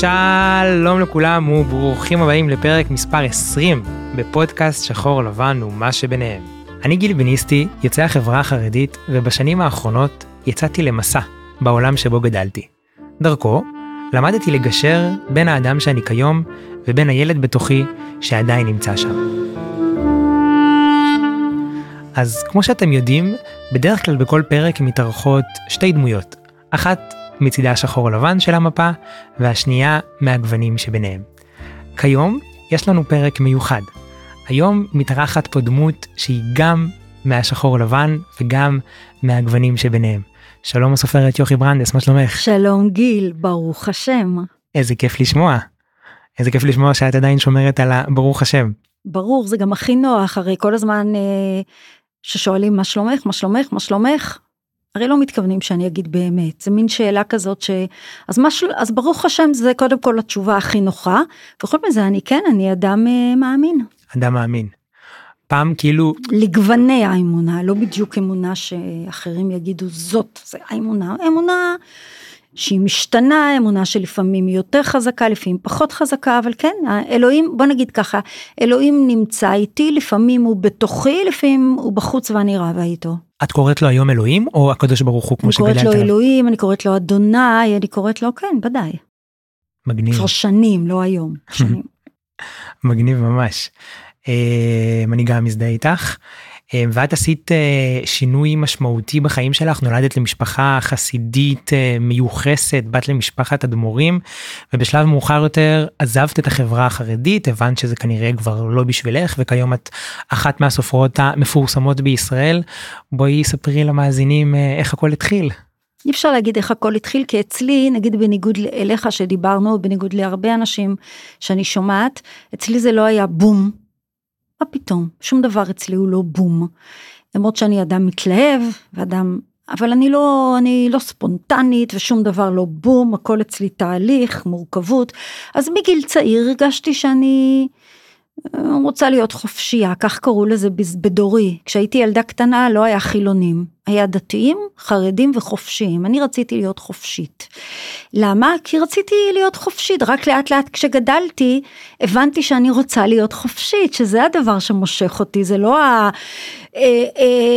שלום לכולם וברוכים הבאים לפרק מספר 20 בפודקאסט שחור לבן ומה שביניהם. אני גיל בניסטי, יוצא החברה החרדית, ובשנים האחרונות יצאתי למסע בעולם שבו גדלתי. דרכו, למדתי לגשר בין האדם שאני כיום ובין הילד בתוכי שעדיין נמצא שם. אז כמו שאתם יודעים, בדרך כלל בכל פרק מתארחות שתי דמויות. אחת מצידה השחור לבן של המפה, והשנייה מהגוונים שביניהם. כיום יש לנו פרק מיוחד. היום מתארחת פה דמות שהיא גם מהשחור לבן וגם מהגוונים שביניהם. שלום הסופרת יוכי ברנדס, מה שלומך? שלום גיל, ברוך השם. איזה כיף לשמוע. איזה כיף לשמוע שאת עדיין שומרת על הברוך השם. ברור, זה גם הכי נוח, הרי כל הזמן אה, ששואלים מה שלומך, מה שלומך, מה שלומך, הרי לא מתכוונים שאני אגיד באמת, זה מין שאלה כזאת ש... אז, משהו, אז ברוך השם זה קודם כל התשובה הכי נוחה, וחוץ מזה אני כן, אני אדם אה, מאמין. אדם מאמין. פעם כאילו... לגווני האמונה, לא בדיוק אמונה שאחרים יגידו זאת, זה האמונה, אמונה שהיא משתנה, אמונה שלפעמים היא יותר חזקה, לפעמים פחות חזקה, אבל כן, אלוהים, בוא נגיד ככה, אלוהים נמצא איתי, לפעמים הוא בתוכי, לפעמים הוא בחוץ ואני רבה איתו. את קוראת לו היום אלוהים או הקדוש ברוך הוא כמו שגדלת עליו? אני קוראת לו אלוהים, אני קוראת לו אדוני, אני קוראת לו כן, ודאי. מגניב. כבר שנים, לא היום, שנים. מגניב ממש. אה, אני גם מזדהה איתך. אה, ואת עשית אה, שינוי משמעותי בחיים שלך, נולדת למשפחה חסידית מיוחסת, בת למשפחת אדמו"רים, ובשלב מאוחר יותר עזבת את החברה החרדית, הבנת שזה כנראה כבר לא בשבילך, וכיום את אחת מהסופרות המפורסמות בישראל. בואי ספרי למאזינים איך הכל התחיל. אי אפשר להגיד איך הכל התחיל, כי אצלי, נגיד בניגוד אליך שדיברנו, בניגוד להרבה אנשים שאני שומעת, אצלי זה לא היה בום. מה פתאום, שום דבר אצלי הוא לא בום. למרות שאני אדם מתלהב, ואדם, אבל אני לא, אני לא ספונטנית ושום דבר לא בום, הכל אצלי תהליך, מורכבות. אז מגיל צעיר הרגשתי שאני רוצה להיות חופשייה, כך קראו לזה בדורי. כשהייתי ילדה קטנה לא היה חילונים, היה דתיים, חרדים וחופשיים. אני רציתי להיות חופשית. למה? כי רציתי להיות חופשית, רק לאט לאט כשגדלתי הבנתי שאני רוצה להיות חופשית, שזה הדבר שמושך אותי, זה לא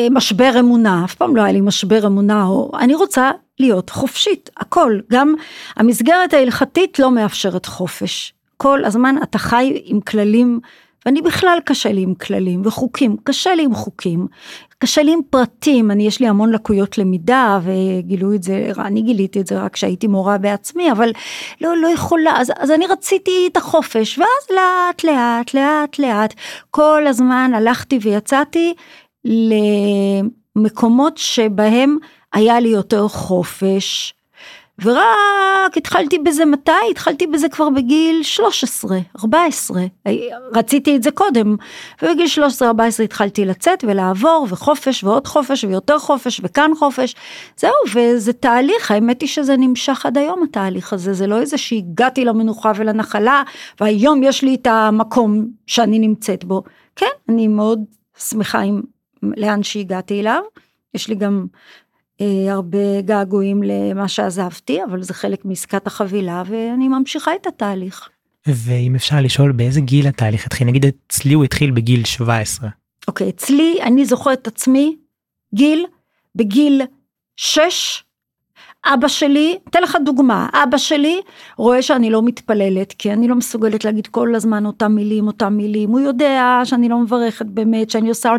המשבר אה, אמונה, אף פעם לא היה לי משבר אמונה, או, אני רוצה להיות חופשית, הכל, גם המסגרת ההלכתית לא מאפשרת חופש. כל הזמן אתה חי עם כללים, ואני בכלל קשה לי עם כללים וחוקים, קשה לי עם חוקים, קשה לי עם פרטים, אני יש לי המון לקויות למידה וגילו את זה, אני גיליתי את זה רק כשהייתי מורה בעצמי, אבל לא, לא יכולה, אז, אז אני רציתי את החופש, ואז לאט לאט לאט לאט כל הזמן הלכתי ויצאתי למקומות שבהם היה לי יותר חופש, ורק התחלתי בזה מתי? התחלתי בזה כבר בגיל 13, 14, רציתי את זה קודם, ובגיל 13-14 התחלתי לצאת ולעבור וחופש ועוד חופש ויותר חופש וכאן חופש, זהו וזה תהליך, האמת היא שזה נמשך עד היום התהליך הזה, זה לא איזה שהגעתי למנוחה ולנחלה והיום יש לי את המקום שאני נמצאת בו, כן, אני מאוד שמחה עם לאן שהגעתי אליו, יש לי גם הרבה געגועים למה שעזבתי, אבל זה חלק מעסקת החבילה ואני ממשיכה את התהליך. ואם אפשר לשאול באיזה גיל התהליך התחיל, נגיד אצלי הוא התחיל בגיל 17. אוקיי, אצלי אני זוכרת את עצמי, גיל, בגיל 6, אבא שלי, אתן לך דוגמה, אבא שלי רואה שאני לא מתפללת, כי אני לא מסוגלת להגיד כל הזמן אותם מילים, אותם מילים, הוא יודע שאני לא מברכת באמת, שאני עושה,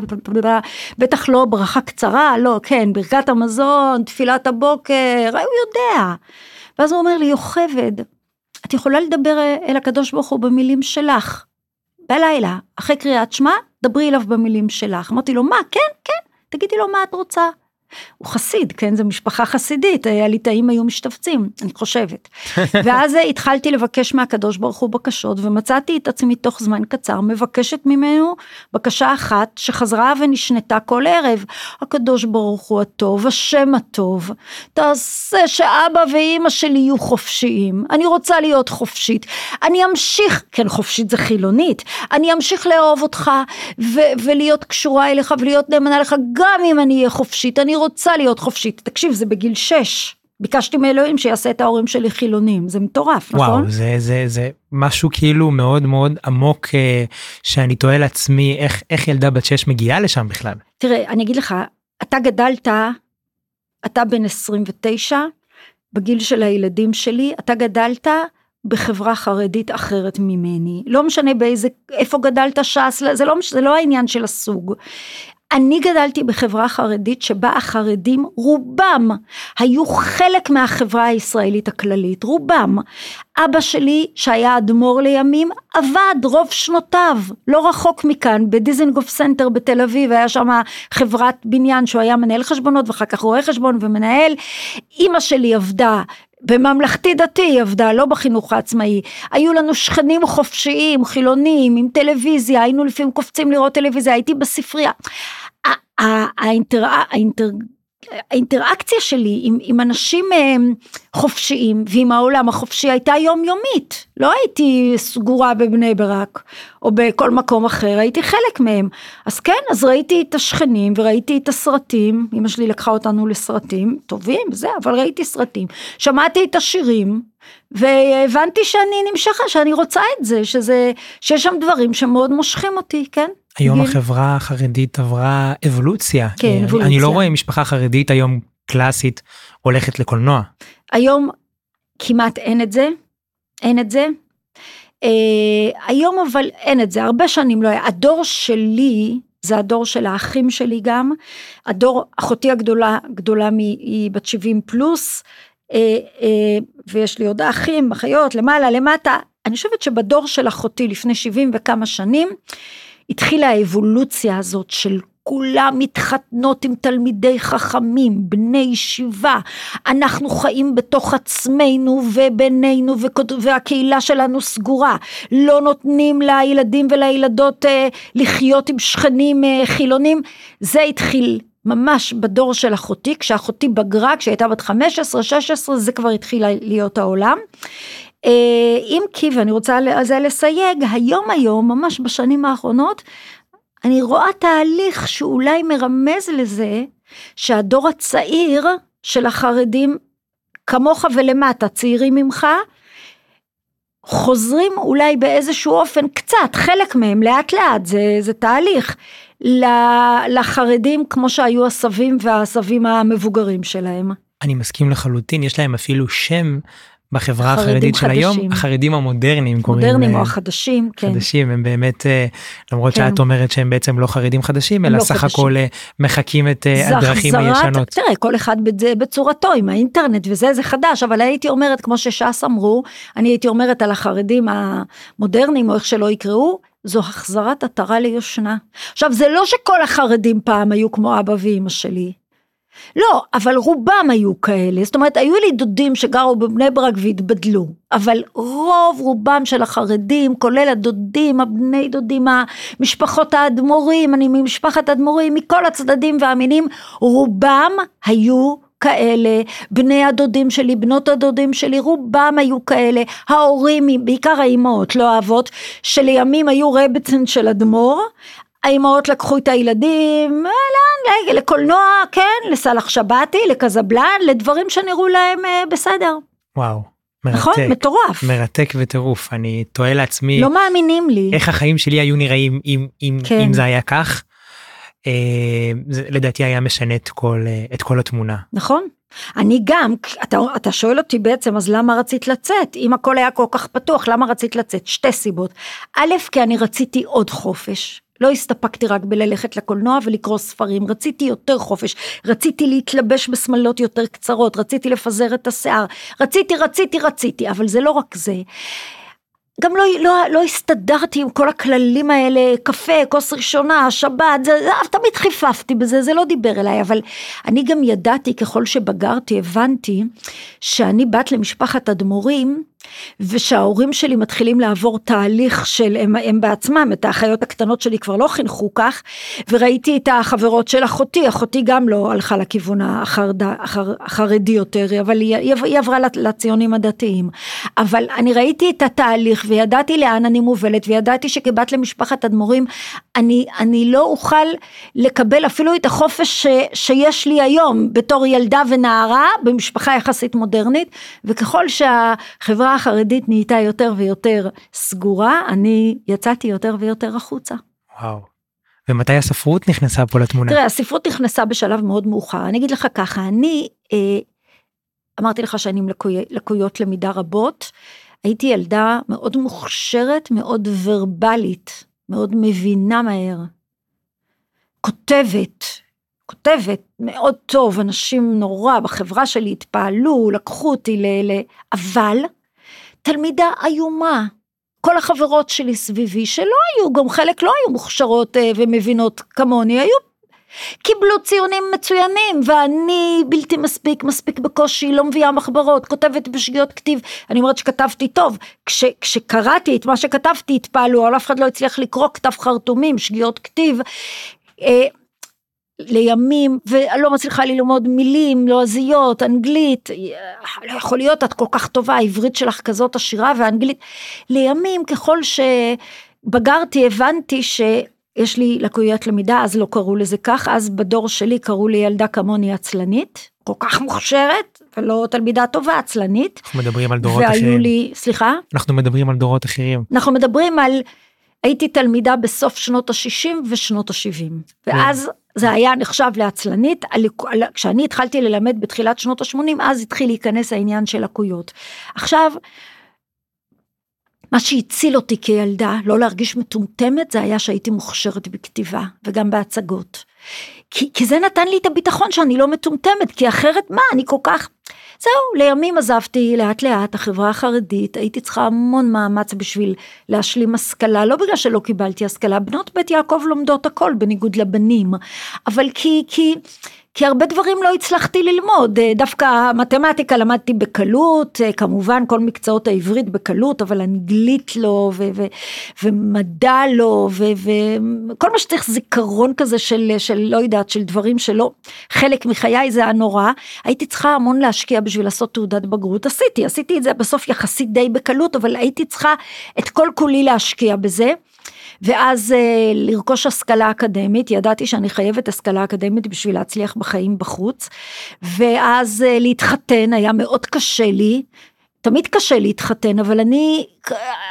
בטח לא ברכה קצרה, לא, כן, ברכת המזון, תפילת הבוקר, הוא יודע. ואז הוא אומר לי, יוכבד, את יכולה לדבר אל הקדוש ברוך הוא במילים שלך, בלילה, אחרי קריאת שמע, דברי אליו במילים שלך. אמרתי לו, מה, כן, כן, תגידי לו מה את רוצה. הוא חסיד, כן, זו משפחה חסידית, הליטאים היו משתפצים, אני חושבת. ואז התחלתי לבקש מהקדוש ברוך הוא בקשות, ומצאתי את עצמי תוך זמן קצר מבקשת ממנו בקשה אחת שחזרה ונשנתה כל ערב. הקדוש ברוך הוא הטוב, השם הטוב, תעשה שאבא ואימא שלי יהיו חופשיים, אני רוצה להיות חופשית, אני אמשיך, כן חופשית זה חילונית, אני אמשיך לאהוב אותך ו- ולהיות קשורה אליך ולהיות נאמנה לך גם אם אני אהיה חופשית, אני רוצה להיות חופשית. תקשיב, זה בגיל 6, ביקשתי מאלוהים שיעשה את ההורים שלי חילונים, זה מטורף, וואו, נכון? זה, זה, זה משהו כאילו מאוד מאוד עמוק אה, שאני תוהה לעצמי איך, איך ילדה בת 6 מגיעה לשם בכלל. תראה, אני אגיד לך, אתה גדלת, אתה בן 29, בגיל של הילדים שלי, אתה גדלת בחברה חרדית אחרת ממני. לא משנה באיזה, איפה גדלת ש"ס, זה לא, זה לא העניין של הסוג. אני גדלתי בחברה חרדית שבה החרדים רובם היו חלק מהחברה הישראלית הכללית, רובם. אבא שלי שהיה אדמו"ר לימים עבד רוב שנותיו לא רחוק מכאן בדיזנגוף סנטר בתל אביב היה שם חברת בניין שהוא היה מנהל חשבונות ואחר כך רואה חשבון ומנהל. אימא שלי עבדה בממלכתי דתי היא עבדה, לא בחינוך העצמאי. היו לנו שכנים חופשיים, חילונים, עם טלוויזיה, היינו לפעמים קופצים לראות טלוויזיה, הייתי בספרייה. האינטר... האינטר... האינטראקציה שלי עם, עם אנשים חופשיים ועם העולם החופשי הייתה יומיומית, לא הייתי סגורה בבני ברק או בכל מקום אחר, הייתי חלק מהם. אז כן, אז ראיתי את השכנים וראיתי את הסרטים, אמא שלי לקחה אותנו לסרטים טובים וזה, אבל ראיתי סרטים, שמעתי את השירים והבנתי שאני נמשכה, שאני רוצה את זה, שזה, שיש שם דברים שמאוד מושכים אותי, כן? היום גיל. החברה החרדית עברה אבולוציה. כן, אני, אבולוציה. אני לא רואה משפחה חרדית היום קלאסית הולכת לקולנוע. היום כמעט אין את זה, אין את זה. אה, היום אבל אין את זה, הרבה שנים לא היה. הדור שלי, זה הדור של האחים שלי גם, הדור, אחותי הגדולה, גדולה מ... היא בת 70 פלוס, אה, אה, ויש לי עוד אחים, אחיות, למעלה, למטה. אני חושבת שבדור של אחותי לפני 70 וכמה שנים, התחילה האבולוציה הזאת של כולם מתחתנות עם תלמידי חכמים, בני ישיבה, אנחנו חיים בתוך עצמנו ובינינו והקהילה שלנו סגורה, לא נותנים לילדים ולילדות אה, לחיות עם שכנים אה, חילונים, זה התחיל ממש בדור של אחותי, כשאחותי בגרה, כשהייתה בת 15-16, זה כבר התחיל להיות העולם. אה, אם כי, ואני רוצה על זה לסייג, היום היום, ממש בשנים האחרונות, אני רואה תהליך שאולי מרמז לזה שהדור הצעיר של החרדים, כמוך ולמטה, צעירים ממך, חוזרים אולי באיזשהו אופן קצת, חלק מהם לאט לאט, זה, זה תהליך, לחרדים כמו שהיו הסבים והסבים המבוגרים שלהם. אני מסכים לחלוטין, יש להם אפילו שם בחברה החרדית של היום החרדים המודרניים קוראים מודרניים או החדשים כן חדשים הם באמת אה, למרות כן. שאת אומרת שהם בעצם לא חרדים חדשים אלא לא סך חדשים. הכל אה, מחקים את אה, הדרכים הישנות. תראה כל אחד בצורתו עם האינטרנט וזה זה חדש אבל הייתי אומרת כמו שש"ס אמרו אני הייתי אומרת על החרדים המודרניים או איך שלא יקראו זו החזרת עטרה ליושנה. עכשיו זה לא שכל החרדים פעם היו כמו אבא ואימא שלי. לא, אבל רובם היו כאלה, זאת אומרת, היו לי דודים שגרו בבני ברק והתבדלו, אבל רוב רובם של החרדים, כולל הדודים, הבני דודים, המשפחות האדמו"רים, אני ממשפחת אדמו"רים, מכל הצדדים והמינים, רובם היו כאלה, בני הדודים שלי, בנות הדודים שלי, רובם היו כאלה, ההורים, בעיקר האימהות, לא האבות, שלימים היו רבצן של אדמו"ר, האימהות לקחו את הילדים, לאן? לקולנוע, כן, לסלח שבתי, לקזבלן, לדברים שנראו להם אה, בסדר. וואו. מרתק, נכון, מטורף. מרתק וטירוף, אני תוהה לעצמי. לא מאמינים לי. איך החיים שלי היו נראים אם, אם, כן. אם זה היה כך. אה, זה לדעתי היה משנה את כל, אה, את כל התמונה. נכון. אני גם, אתה, אתה שואל אותי בעצם, אז למה רצית לצאת? אם הכל היה כל כך פתוח, למה רצית לצאת? שתי סיבות. א', כי אני רציתי עוד חופש. לא הסתפקתי רק בללכת לקולנוע ולקרוא ספרים, רציתי יותר חופש, רציתי להתלבש בשמלות יותר קצרות, רציתי לפזר את השיער, רציתי, רציתי, רציתי, אבל זה לא רק זה. גם לא, לא, לא הסתדרתי עם כל הכללים האלה, קפה, כוס ראשונה, שבת, זה, זה, תמיד חיפפתי בזה, זה לא דיבר אליי, אבל אני גם ידעתי, ככל שבגרתי, הבנתי שאני בת למשפחת אדמו"רים, ושההורים שלי מתחילים לעבור תהליך של הם, הם בעצמם, את האחיות הקטנות שלי כבר לא חינכו כך, וראיתי את החברות של אחותי, אחותי גם לא הלכה לכיוון החרד, החר, החרדי יותר, אבל היא, היא עברה לציונים הדתיים. אבל אני ראיתי את התהליך וידעתי לאן אני מובלת, וידעתי שכבת למשפחת אדמו"רים, אני, אני לא אוכל לקבל אפילו את החופש ש, שיש לי היום בתור ילדה ונערה במשפחה יחסית מודרנית, וככל שהחברה החרדית נהייתה יותר ויותר סגורה, אני יצאתי יותר ויותר החוצה. וואו. ומתי הספרות נכנסה פה לתמונה? תראה, הספרות נכנסה בשלב מאוד מאוחר. אני אגיד לך ככה, אני אה, אמרתי לך שאני עם לקוי, לקויות למידה רבות. הייתי ילדה מאוד מוכשרת, מאוד ורבלית, מאוד מבינה מהר. כותבת, כותבת מאוד טוב, אנשים נורא בחברה שלי התפעלו, לקחו אותי ל... ל... אבל תלמידה איומה. כל החברות שלי סביבי, שלא היו, גם חלק לא היו מוכשרות אה, ומבינות כמוני, היו קיבלו ציונים מצוינים, ואני בלתי מספיק, מספיק בקושי, לא מביאה מחברות, כותבת בשגיאות כתיב, אני אומרת שכתבתי טוב, כש, כשקראתי את מה שכתבתי התפעלו, אבל אף אחד לא הצליח לקרוא כתב חרטומים, שגיאות כתיב. לימים, ולא מצליחה ללמוד מילים, לועזיות, אנגלית, לא יכול להיות, את כל כך טובה, העברית שלך כזאת עשירה ואנגלית. לימים, ככל שבגרתי, הבנתי שיש לי לקויות למידה, אז לא קראו לזה כך, אז בדור שלי קראו לי ילדה כמוני עצלנית, כל כך מוכשרת, ולא תלמידה טובה, עצלנית. אנחנו מדברים על דורות אחרים. והיו לי, סליחה? אנחנו מדברים על דורות אחרים. אנחנו מדברים על, הייתי תלמידה בסוף שנות ה-60 ושנות ה-70, ואז זה היה נחשב לעצלנית, כשאני התחלתי ללמד בתחילת שנות ה-80, אז התחיל להיכנס העניין של לקויות. עכשיו, מה שהציל אותי כילדה, לא להרגיש מטומטמת, זה היה שהייתי מוכשרת בכתיבה, וגם בהצגות. כי, כי זה נתן לי את הביטחון שאני לא מטומטמת, כי אחרת מה, אני כל כך... זהו, לימים עזבתי לאט לאט החברה החרדית, הייתי צריכה המון מאמץ בשביל להשלים השכלה, לא בגלל שלא קיבלתי השכלה, בנות בית יעקב לומדות הכל בניגוד לבנים, אבל כי, כי כי הרבה דברים לא הצלחתי ללמוד, אה, דווקא מתמטיקה למדתי בקלות, אה, כמובן כל מקצועות העברית בקלות, אבל אנגלית לא, ו- ו- ומדע לא, וכל מה שצריך זיכרון כזה של, של לא יודעת, של דברים שלא, חלק מחיי זה היה נורא, הייתי צריכה המון להשקיע בשביל לעשות תעודת בגרות, עשיתי, עשיתי את זה בסוף יחסית די בקלות, אבל הייתי צריכה את כל כולי להשקיע בזה. ואז אה, לרכוש השכלה אקדמית, ידעתי שאני חייבת השכלה אקדמית בשביל להצליח בחיים בחוץ, ואז אה, להתחתן היה מאוד קשה לי, תמיד קשה להתחתן, אבל אני,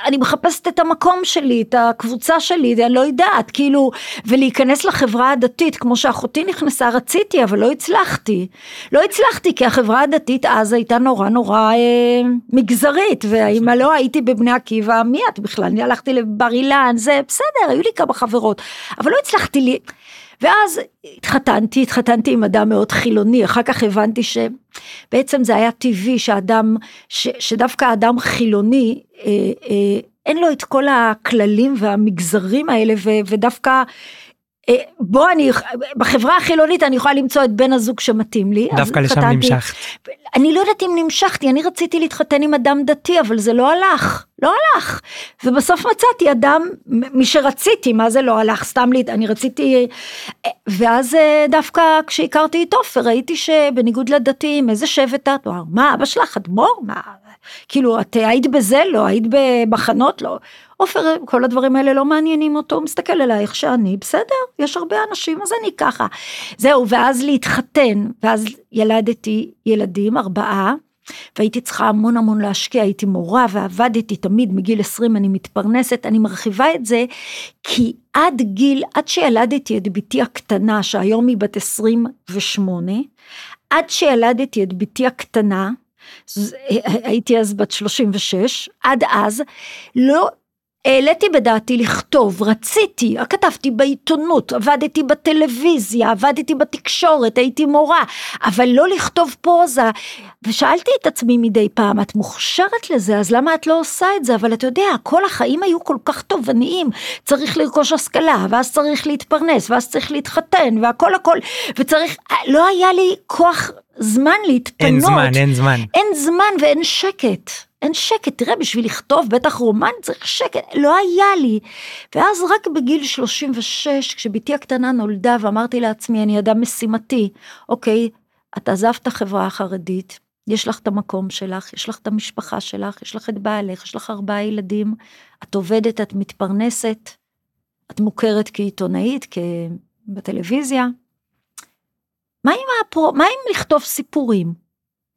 אני מחפשת את המקום שלי, את הקבוצה שלי, אני לא יודעת, כאילו, ולהיכנס לחברה הדתית, כמו שאחותי נכנסה, רציתי, אבל לא הצלחתי. לא הצלחתי, כי החברה הדתית אז הייתה נורא נורא אה, מגזרית, ואם לא הייתי בבני עקיבא, מי את בכלל? אני הלכתי לבר אילן, זה בסדר, היו לי כמה חברות, אבל לא הצלחתי לי. ואז התחתנתי, התחתנתי עם אדם מאוד חילוני, אחר כך הבנתי שבעצם זה היה טבעי שאדם, ש, שדווקא אדם חילוני, אה, אה, אין לו את כל הכללים והמגזרים האלה, ו, ודווקא בוא אני, בחברה החילונית אני יכולה למצוא את בן הזוג שמתאים לי. דווקא לשם נמשכת. אני לא יודעת אם נמשכתי, אני רציתי להתחתן עם אדם דתי, אבל זה לא הלך, לא הלך. ובסוף מצאתי אדם, מי שרציתי, מה זה לא הלך, סתם לי, אני רציתי, ואז אה, דווקא כשהכרתי את עופר, ראיתי שבניגוד לדתיים, איזה שבט את? מה, אבא שלך אדמו"ר? מה, כאילו, את היית בזה? לא, היית במחנות? לא. עופר, כל הדברים האלה לא מעניינים אותו, הוא מסתכל עליי איך שאני, בסדר, יש הרבה אנשים, אז אני ככה. זהו, ואז להתחתן, ואז ילדתי ילדים, ארבעה, והייתי צריכה המון המון להשקיע, הייתי מורה ועבדתי תמיד, מגיל 20 אני מתפרנסת, אני מרחיבה את זה, כי עד גיל, עד שילדתי את בתי הקטנה, שהיום היא בת 28, עד שילדתי את בתי הקטנה, הייתי אז בת 36, עד אז, לא העליתי בדעתי לכתוב, רציתי, כתבתי בעיתונות, עבדתי בטלוויזיה, עבדתי בתקשורת, הייתי מורה, אבל לא לכתוב פרוזה. ושאלתי את עצמי מדי פעם, את מוכשרת לזה, אז למה את לא עושה את זה? אבל אתה יודע, כל החיים היו כל כך תובעניים, צריך לרכוש השכלה, ואז צריך להתפרנס, ואז צריך להתחתן, והכל הכל, וצריך, לא היה לי כוח זמן להתפנות. אין זמן, אין זמן. אין זמן ואין שקט. אין שקט, תראה, בשביל לכתוב, בטח רומן צריך שקט, לא היה לי. ואז רק בגיל 36, כשבתי הקטנה נולדה, ואמרתי לעצמי, אני אדם משימתי, אוקיי, את עזבת את החברה החרדית, יש לך את המקום שלך, יש לך את המשפחה שלך, יש לך את בעלך, יש לך ארבעה ילדים, את עובדת, את מתפרנסת, את מוכרת כעיתונאית, בטלוויזיה. מה עם, הפרו, מה עם לכתוב סיפורים?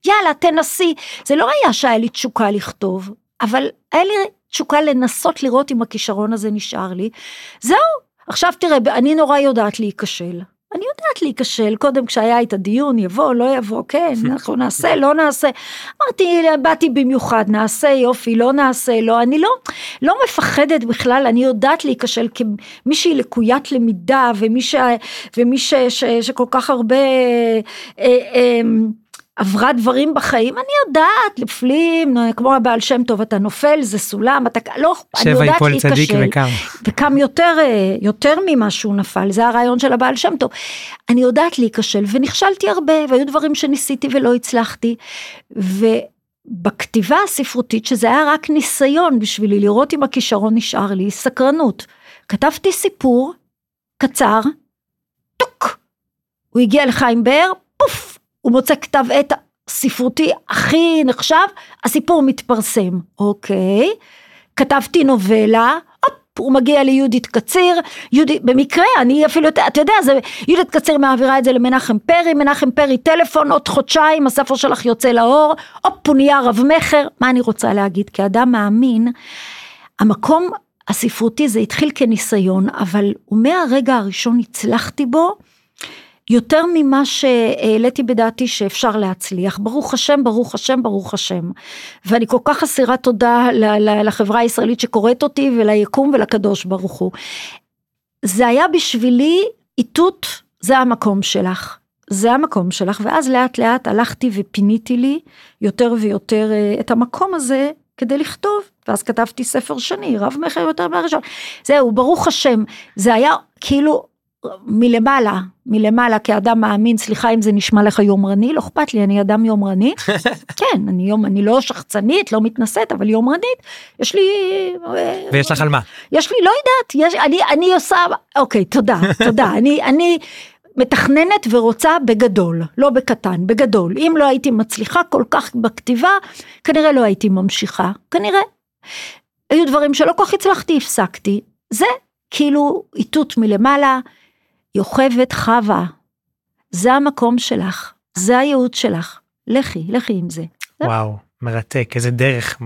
יאללה, תנסי. זה לא היה שהיה לי תשוקה לכתוב, אבל היה לי תשוקה לנסות לראות אם הכישרון הזה נשאר לי. זהו, עכשיו תראה, אני נורא יודעת להיכשל. אני יודעת להיכשל, קודם כשהיה את הדיון, יבוא, לא יבוא, כן, אנחנו נעשה, לא נעשה. אמרתי, באתי במיוחד, נעשה, יופי, לא נעשה, לא, אני לא, לא מפחדת בכלל, אני יודעת להיכשל כמישהי לקוית למידה, ומי, ש, ומי ש, ש, שכל כך הרבה... אה, אה, עברה דברים בחיים, אני יודעת, לפלים, כמו הבעל שם טוב, אתה נופל, זה סולם, אתה לא, אני יודעת. צדיק וקם. וקם יותר, אה, יותר ממה שהוא נפל, זה הרעיון של הבעל שם טוב. אני יודעת להיכשל, ונכשלתי הרבה, והיו דברים שניסיתי ולא הצלחתי, ובכתיבה הספרותית, שזה היה רק ניסיון בשבילי לראות אם הכישרון נשאר לי, סקרנות. כתבתי סיפור קצר, טוק, הוא הגיע לחיים באר, פוף, הוא מוצא כתב עת ספרותי הכי נחשב, הסיפור מתפרסם. אוקיי, כתבתי נובלה, הופ, הוא מגיע ליהודית קציר, יהודית, במקרה, אני אפילו, אתה יודע, זה, יהודית קציר מעבירה את זה למנחם פרי, מנחם פרי טלפון, עוד חודשיים, הספר שלך יוצא לאור, הופ, הוא נהיה רב מכר, מה אני רוצה להגיד? כאדם מאמין, המקום הספרותי זה התחיל כניסיון, אבל מהרגע הראשון הצלחתי בו, יותר ממה שהעליתי בדעתי שאפשר להצליח, ברוך השם, ברוך השם, ברוך השם. ואני כל כך אסירת תודה לחברה הישראלית שקוראת אותי וליקום ולקדוש ברוך הוא. זה היה בשבילי איתות, זה המקום שלך. זה המקום שלך, ואז לאט לאט הלכתי ופיניתי לי יותר ויותר אה, את המקום הזה כדי לכתוב, ואז כתבתי ספר שני, רב מכר יותר מהראשון. זהו, ברוך השם, זה היה כאילו מלמעלה, מלמעלה כאדם מאמין, סליחה אם זה נשמע לך יומרני, לא אכפת לי, אני אדם יומרני. כן, אני, יום, אני לא שחצנית, לא מתנשאת, אבל יומרנית, יש לי... ויש לך על מה? יש לי, לא יודעת, יש, אני, אני עושה, אוקיי, תודה, תודה, אני, אני מתכננת ורוצה בגדול, לא בקטן, בגדול. אם לא הייתי מצליחה כל כך בכתיבה, כנראה לא הייתי ממשיכה, כנראה. היו דברים שלא כל כך הצלחתי, הפסקתי. זה כאילו איתות מלמעלה, יוכבת חווה, זה המקום שלך, זה הייעוד שלך, לכי, לכי עם זה. וואו, מרתק, איזה דרך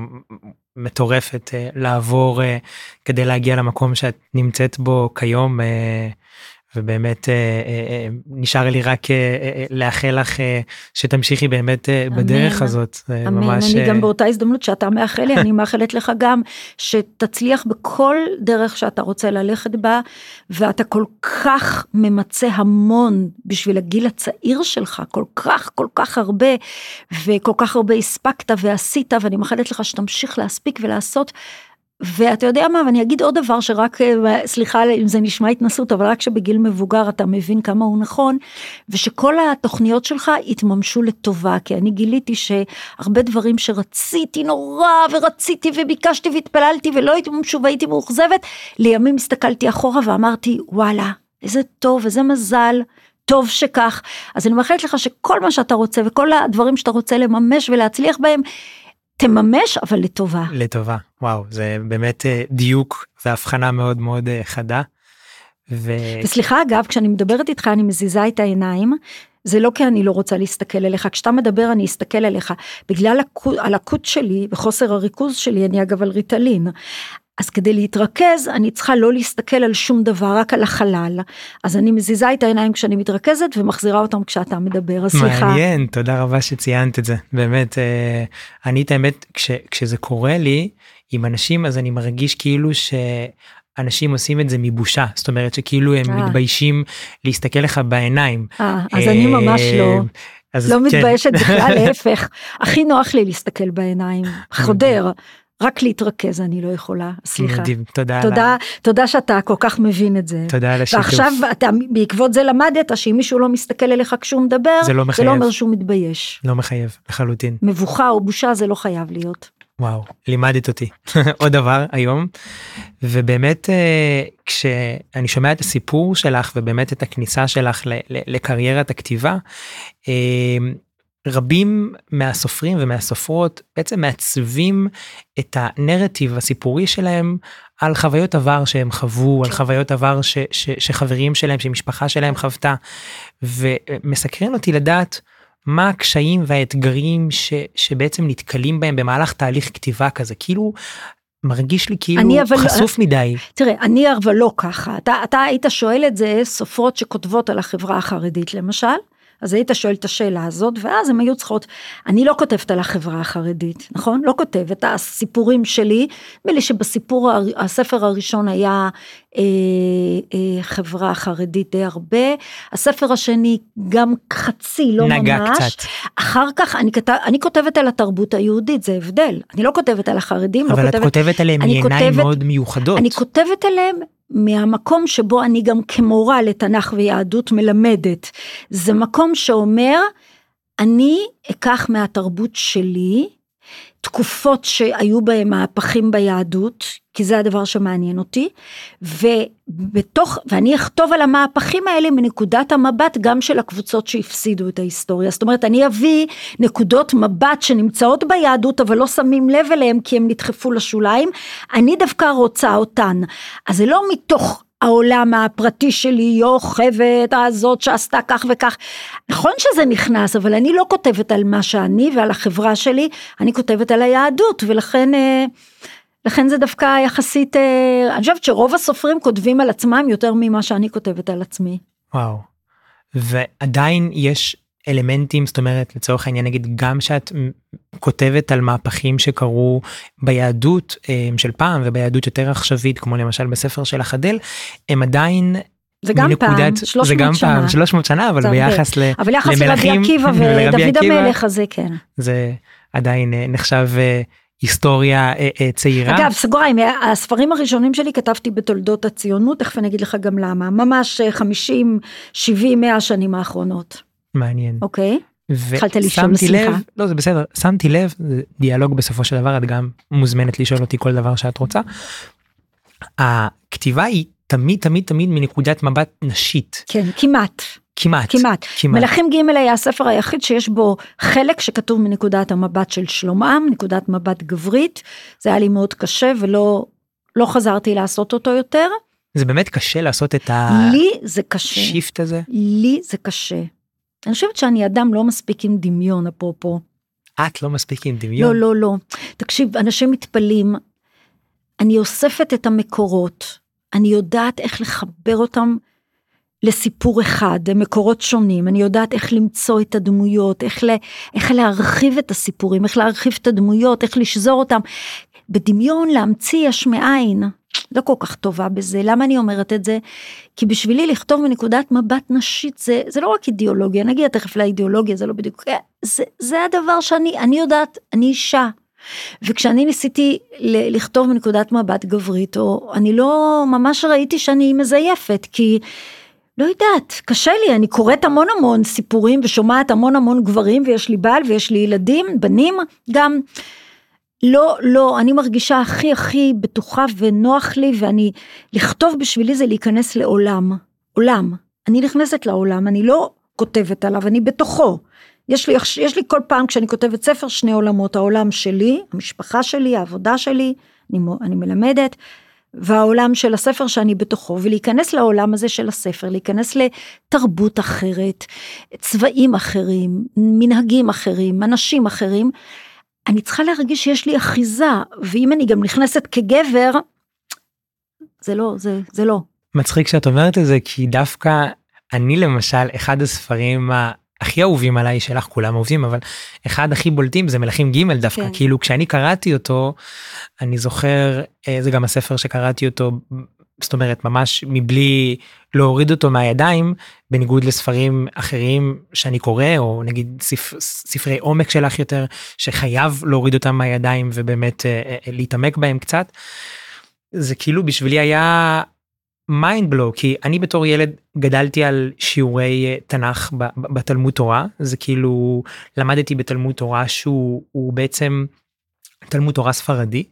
מטורפת אה, לעבור אה, כדי להגיע למקום שאת נמצאת בו כיום. ובאמת אה, אה, אה, נשאר לי רק לאחל לך שתמשיכי באמת בדרך אמן, הזאת. אמן, ממש... אני גם באותה הזדמנות שאתה מאחל לי, אני מאחלת לך גם שתצליח בכל דרך שאתה רוצה ללכת בה, ואתה כל כך ממצה המון בשביל הגיל הצעיר שלך, כל כך כל כך הרבה, וכל כך הרבה הספקת ועשית, ואני מאחלת לך שתמשיך להספיק ולעשות. ואתה יודע מה, ואני אגיד עוד דבר שרק, אה, סליחה אם זה נשמע התנסות, אבל רק שבגיל מבוגר אתה מבין כמה הוא נכון, ושכל התוכניות שלך יתממשו לטובה, כי אני גיליתי שהרבה דברים שרציתי נורא, ורציתי וביקשתי והתפללתי ולא התממשו והייתי מאוכזבת, לימים הסתכלתי אחורה ואמרתי, וואלה, איזה טוב, איזה מזל. טוב שכך, אז אני מאחלת לך שכל מה שאתה רוצה וכל הדברים שאתה רוצה לממש ולהצליח בהם, תממש אבל לטובה. לטובה, וואו, זה באמת אה, דיוק והבחנה מאוד מאוד אה, חדה. ו... וסליחה אגב, כשאני מדברת איתך אני מזיזה את העיניים, זה לא כי אני לא רוצה להסתכל אליך, כשאתה מדבר אני אסתכל אליך. בגלל הלקות שלי וחוסר הריכוז שלי, אני אגב על ריטלין, אז כדי להתרכז אני צריכה לא להסתכל על שום דבר רק על החלל אז אני מזיזה את העיניים כשאני מתרכזת ומחזירה אותם כשאתה מדבר אז סליחה. מעניין תודה רבה שציינת את זה באמת אה, אני את האמת כש, כשזה קורה לי עם אנשים אז אני מרגיש כאילו ש... אנשים עושים את זה מבושה זאת אומרת שכאילו הם 아. אה. מתביישים להסתכל לך בעיניים. 아, אה, אז אני ממש לא. אז לא כן. מתביישת בכלל להפך הכי נוח לי להסתכל בעיניים חודר רק להתרכז אני לא יכולה, סליחה. מדהים, תודה. תודה, תודה שאתה כל כך מבין את זה. תודה על השיתוף. ועכשיו אתה בעקבות זה למדת שאם מישהו לא מסתכל אליך כשהוא מדבר, זה לא מחייב. זה לא אומר שהוא מתבייש. לא מחייב, לחלוטין. מבוכה או בושה זה לא חייב להיות. וואו, לימדת אותי עוד דבר היום. ובאמת אה, כשאני שומע את הסיפור שלך ובאמת את הכניסה שלך לקריירת הכתיבה, אה, רבים מהסופרים ומהסופרות בעצם מעצבים את הנרטיב הסיפורי שלהם על חוויות עבר שהם חוו, על כן. חוויות עבר ש, ש, שחברים שלהם, שמשפחה שלהם חוותה, ומסקרן אותי לדעת מה הקשיים והאתגרים ש, שבעצם נתקלים בהם במהלך תהליך כתיבה כזה, כאילו מרגיש לי כאילו אבל, חשוף מדי. תראה, אני אבל לא ככה, אתה, אתה היית שואל את זה סופרות שכותבות על החברה החרדית למשל. אז היית שואל את השאלה הזאת, ואז הן היו צריכות, אני לא כותבת על החברה החרדית, נכון? לא כותבת, הסיפורים שלי, נדמה לי שבסיפור, הספר הראשון היה אה, אה, חברה חרדית די הרבה, הספר השני גם חצי, לא נגע ממש. קצת. אחר כך אני, כתב, אני כותבת על התרבות היהודית, זה הבדל, אני לא כותבת על החרדים, לא אבל לא את כותבת, כותבת עליהם מעיניים מאוד מיוחדות. אני כותבת עליהם מהמקום שבו אני גם כמורה לתנ"ך ויהדות מלמדת. זה מקום שאומר, אני אקח מהתרבות שלי תקופות שהיו בהם מהפכים ביהדות, כי זה הדבר שמעניין אותי, ובתוך, ואני אכתוב על המהפכים האלה מנקודת המבט גם של הקבוצות שהפסידו את ההיסטוריה. זאת אומרת, אני אביא נקודות מבט שנמצאות ביהדות, אבל לא שמים לב אליהם כי הם נדחפו לשוליים, אני דווקא רוצה אותן. אז זה לא מתוך העולם הפרטי שלי, יוכבת הזאת שעשתה כך וכך. נכון שזה נכנס, אבל אני לא כותבת על מה שאני ועל החברה שלי, אני כותבת על היהדות, ולכן... אה, לכן זה דווקא יחסית, אה, אני חושבת שרוב הסופרים כותבים על עצמם יותר ממה שאני כותבת על עצמי. וואו. ועדיין יש אלמנטים, זאת אומרת, לצורך העניין, נגיד, גם שאת כותבת על מהפכים שקרו ביהדות אה, של פעם וביהדות יותר עכשווית, כמו למשל בספר של החדל, הם עדיין זה גם מנקודת, פעם, 300 זה גם שנה. פעם, 300 שנה, אבל ביחס ל, אבל יחס לרבי עקיבא ודוד המלך הזה, כן. זה עדיין אה, נחשב אה, היסטוריה צעירה. אגב, סגוריים, הספרים הראשונים שלי כתבתי בתולדות הציונות, תכף אני אגיד לך גם למה, ממש 50, 70, 100 שנים האחרונות. מעניין. אוקיי. התחלת לשאול, סליחה. לא זה בסדר, שמתי לב, דיאלוג בסופו של דבר, את גם מוזמנת לשאול אותי כל דבר שאת רוצה. הכתיבה היא תמיד תמיד תמיד מנקודת מבט נשית. כן, כמעט. כמעט. כמעט. כמעט. מלכים ג' היה הספר היחיד שיש בו חלק שכתוב מנקודת המבט של שלומם, נקודת מבט גברית. זה היה לי מאוד קשה ולא לא חזרתי לעשות אותו יותר. זה באמת קשה לעשות את השיפט לי זה קשה. הזה? לי זה קשה. אני חושבת שאני אדם לא מספיק עם דמיון אפרופו. את לא מספיק עם דמיון? לא, לא, לא. תקשיב, אנשים מתפלאים, אני אוספת את המקורות, אני יודעת איך לחבר אותם לסיפור אחד, למקורות שונים, אני יודעת איך למצוא את הדמויות, איך, לה, איך להרחיב את הסיפורים, איך להרחיב את הדמויות, איך לשזור אותם. בדמיון להמציא יש מאין. לא כל כך טובה בזה. למה אני אומרת את זה? כי בשבילי לכתוב מנקודת מבט נשית זה, זה לא רק אידיאולוגיה, נגיע תכף לאידיאולוגיה, זה לא בדיוק, זה, זה הדבר שאני, אני יודעת, אני אישה. וכשאני ניסיתי ל- לכתוב מנקודת מבט גברית, או אני לא ממש ראיתי שאני מזייפת, כי לא יודעת, קשה לי, אני קוראת המון המון סיפורים ושומעת המון המון גברים, ויש לי בעל ויש לי ילדים, בנים גם. לא, לא, אני מרגישה הכי הכי בטוחה ונוח לי, ואני, לכתוב בשבילי זה להיכנס לעולם, עולם. אני נכנסת לעולם, אני לא כותבת עליו, אני בתוכו. יש לי, יש לי כל פעם כשאני כותבת ספר שני עולמות, העולם שלי, המשפחה שלי, העבודה שלי, אני, אני מלמדת, והעולם של הספר שאני בתוכו, ולהיכנס לעולם הזה של הספר, להיכנס לתרבות אחרת, צבעים אחרים, מנהגים אחרים, אנשים אחרים, אני צריכה להרגיש שיש לי אחיזה, ואם אני גם נכנסת כגבר, זה לא, זה, זה לא. מצחיק שאת אומרת את זה, כי דווקא אני למשל, אחד הספרים הכי אהובים עליי שלך כולם אהובים אבל אחד הכי בולטים זה מלכים ג' דווקא כן. כאילו כשאני קראתי אותו אני זוכר אה, זה גם הספר שקראתי אותו זאת אומרת ממש מבלי להוריד אותו מהידיים בניגוד לספרים אחרים שאני קורא או נגיד ספר, ספרי עומק שלך יותר שחייב להוריד אותם מהידיים ובאמת אה, אה, להתעמק בהם קצת. זה כאילו בשבילי היה mind blow כי אני בתור ילד גדלתי על שיעורי אה, תנ"ך בתלמוד תורה זה כאילו למדתי בתלמוד תורה שהוא בעצם תלמוד תורה ספרדי,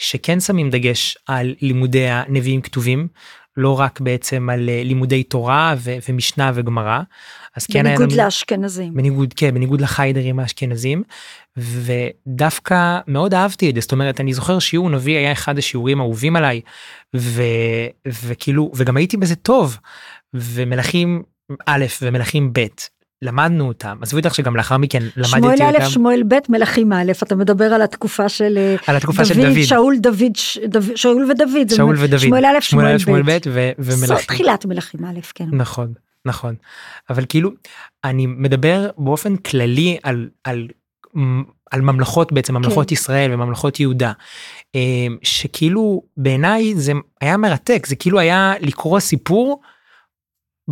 שכן שמים דגש על לימודי הנביאים כתובים, לא רק בעצם על אה, לימודי תורה ו- ומשנה וגמרא. אז כן היה בניגוד לאשכנזים. בניגוד, כן, בניגוד לחיידרים האשכנזים. ודווקא מאוד אהבתי את זה, זאת אומרת, אני זוכר שיעור נביא היה אחד השיעורים האהובים עליי, ו- וכאילו, וגם הייתי בזה טוב. ומלכים א' ומלכים ב', למדנו אותם עזבו איתך שגם לאחר מכן למדתי אותם. שמואל א' שמואל ב' מלכים א' אתה מדבר על התקופה של אה, על התקופה דוד, של דוד שאול דוד שאול ודוד שאול ודוד שמואל א' שמואל, שמואל ב' ומלכים. זאת תחילת מלכים א' כן. נכון נכון אבל כאילו אני מדבר באופן כללי על על על ממלכות בעצם ממלכות כן. ישראל וממלכות יהודה אה, שכאילו בעיניי זה היה מרתק זה כאילו היה לקרוא סיפור.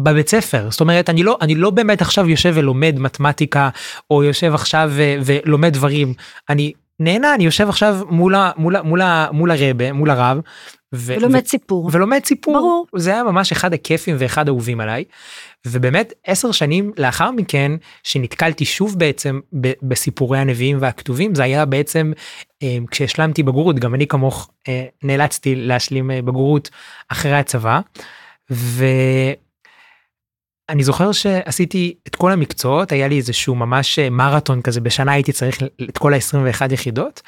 בבית ספר זאת אומרת אני לא אני לא באמת עכשיו יושב ולומד מתמטיקה או יושב עכשיו ו, ולומד דברים אני נהנה אני יושב עכשיו מול ה, מול ה, מול ה, מול הרבה מול הרב. ו- ולומד ו- סיפור ולומד סיפור ברור זה היה ממש אחד הכיפים ואחד האהובים עליי. ובאמת עשר שנים לאחר מכן שנתקלתי שוב בעצם ב- בסיפורי הנביאים והכתובים זה היה בעצם אה, כשהשלמתי בגרות גם אני כמוך אה, נאלצתי להשלים אה, בגרות אחרי הצבא. ו... אני זוכר שעשיתי את כל המקצועות היה לי איזשהו ממש אה, מרתון כזה בשנה הייתי צריך את כל ה-21 יחידות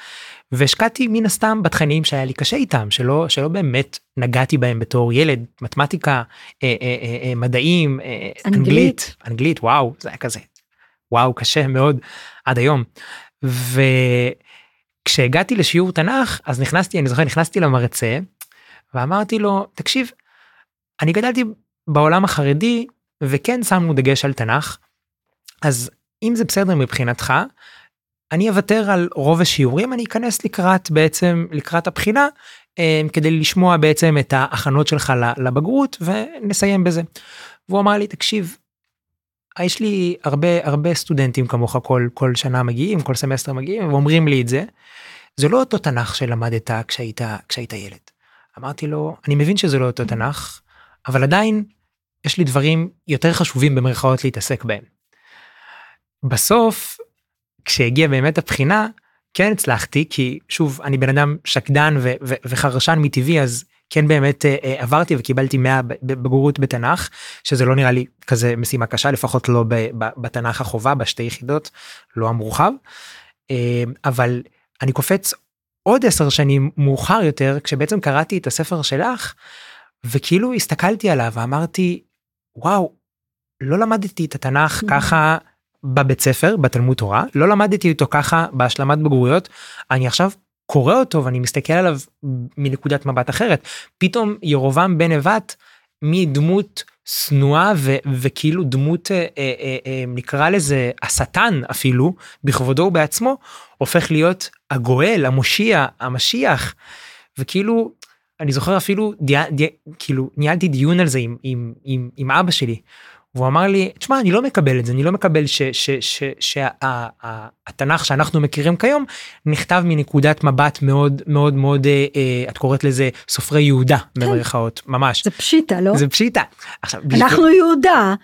והשקעתי מן הסתם בתכנים שהיה לי קשה איתם שלא שלא באמת נגעתי בהם בתור ילד מתמטיקה אה, אה, אה, אה, מדעים אה, אנגלית. אנגלית אנגלית וואו זה היה כזה וואו קשה מאוד עד היום. וכשהגעתי לשיעור תנ"ך אז נכנסתי אני זוכר נכנסתי למרצה ואמרתי לו תקשיב אני גדלתי בעולם החרדי וכן שמנו דגש על תנ"ך, אז אם זה בסדר מבחינתך, אני אוותר על רוב השיעורים, אני אכנס לקראת בעצם, לקראת הבחינה, אה, כדי לשמוע בעצם את ההכנות שלך לבגרות ונסיים בזה. והוא אמר לי, תקשיב, יש לי הרבה הרבה סטודנטים כמוך כל כל שנה מגיעים כל סמסטר מגיעים ואומרים לי את זה. זה לא אותו תנ"ך שלמדת כשהיית כשהיית ילד. אמרתי לו אני מבין שזה לא אותו תנ"ך אבל עדיין יש לי דברים יותר חשובים במרכאות להתעסק בהם. בסוף, כשהגיע באמת הבחינה, כן הצלחתי, כי שוב, אני בן אדם שקדן ו- ו- וחרשן מטבעי, אז כן באמת אה, אה עברתי וקיבלתי 100 בגרות בתנ"ך, שזה לא נראה לי כזה משימה קשה, לפחות לא ב- ב- בתנ"ך החובה, בשתי יחידות, לא המורחב. אה, אבל אני קופץ עוד עשר שנים מאוחר יותר, כשבעצם קראתי את הספר שלך, וכאילו הסתכלתי עליו ואמרתי, וואו, לא למדתי את התנ"ך mm-hmm. ככה בבית ספר, בתלמוד תורה, לא למדתי אותו ככה בהשלמת בגרויות, אני עכשיו קורא אותו ואני מסתכל עליו מנקודת מבט אחרת. פתאום ירובעם בן נבט מדמות שנואה ו- וכאילו דמות אה, אה, אה, אה, נקרא לזה השטן אפילו בכבודו ובעצמו הופך להיות הגואל המושיע המשיח וכאילו אני זוכר אפילו די, די, כאילו ניהלתי דיון על זה עם, עם, עם, עם אבא שלי. והוא אמר לי תשמע אני לא מקבל את זה אני לא מקבל שהתנ"ך שאנחנו מכירים כיום נכתב מנקודת מבט מאוד מאוד מאוד אה, אה, את קוראת לזה סופרי יהודה כן. במרכאות ממש זה פשיטה לא זה פשיטה עכשיו אנחנו יהודה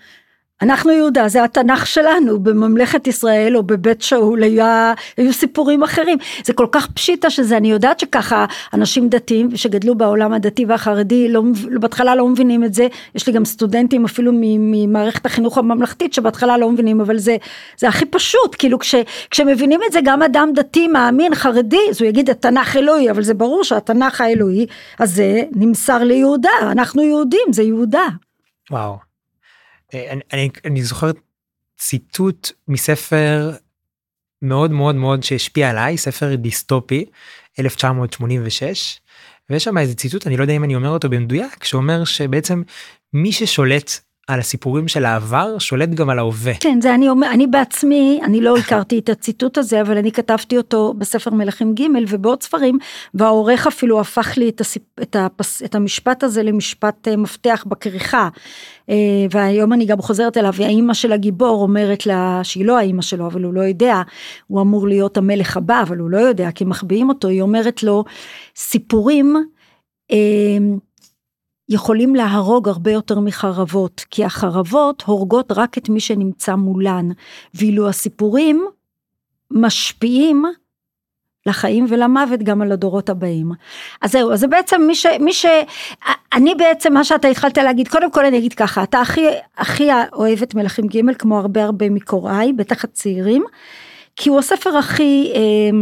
אנחנו יהודה זה התנ"ך שלנו בממלכת ישראל או בבית שאול היה, היו סיפורים אחרים זה כל כך פשיטה שזה אני יודעת שככה אנשים דתיים שגדלו בעולם הדתי והחרדי לא, בהתחלה לא מבינים את זה יש לי גם סטודנטים אפילו ממערכת החינוך הממלכתית שבהתחלה לא מבינים אבל זה זה הכי פשוט כאילו כש, כשמבינים את זה גם אדם דתי מאמין חרדי אז הוא יגיד התנ"ך אלוהי אבל זה ברור שהתנ"ך האלוהי הזה נמסר ליהודה אנחנו יהודים זה יהודה. וואו. אה, אני, אני, אני זוכר ציטוט מספר מאוד מאוד מאוד שהשפיע עליי ספר דיסטופי 1986 ויש שם איזה ציטוט אני לא יודע אם אני אומר אותו במדויק שאומר שבעצם מי ששולט על הסיפורים של העבר שולט גם על ההווה. כן זה אני אומר אני בעצמי אני לא הכרתי את הציטוט הזה אבל אני כתבתי אותו בספר מלכים ג' ובעוד ספרים והעורך אפילו הפך לי את, הסיפ, את, הפס, את המשפט הזה למשפט אה, מפתח בכריכה. אה, והיום אני גם חוזרת אליו האימא של הגיבור אומרת לה שהיא לא האימא שלו אבל הוא לא יודע הוא אמור להיות המלך הבא אבל הוא לא יודע כי מחביאים אותו היא אומרת לו סיפורים. יכולים להרוג הרבה יותר מחרבות, כי החרבות הורגות רק את מי שנמצא מולן, ואילו הסיפורים משפיעים לחיים ולמוות גם על הדורות הבאים. אז זהו, אז זה בעצם מי ש... מי ש... אני בעצם, מה שאתה התחלת להגיד, קודם כל אני אגיד ככה, אתה הכי, הכי אוהב את מלכים ג' כמו הרבה הרבה מקוראי, בטח הצעירים, כי הוא הספר הכי אה,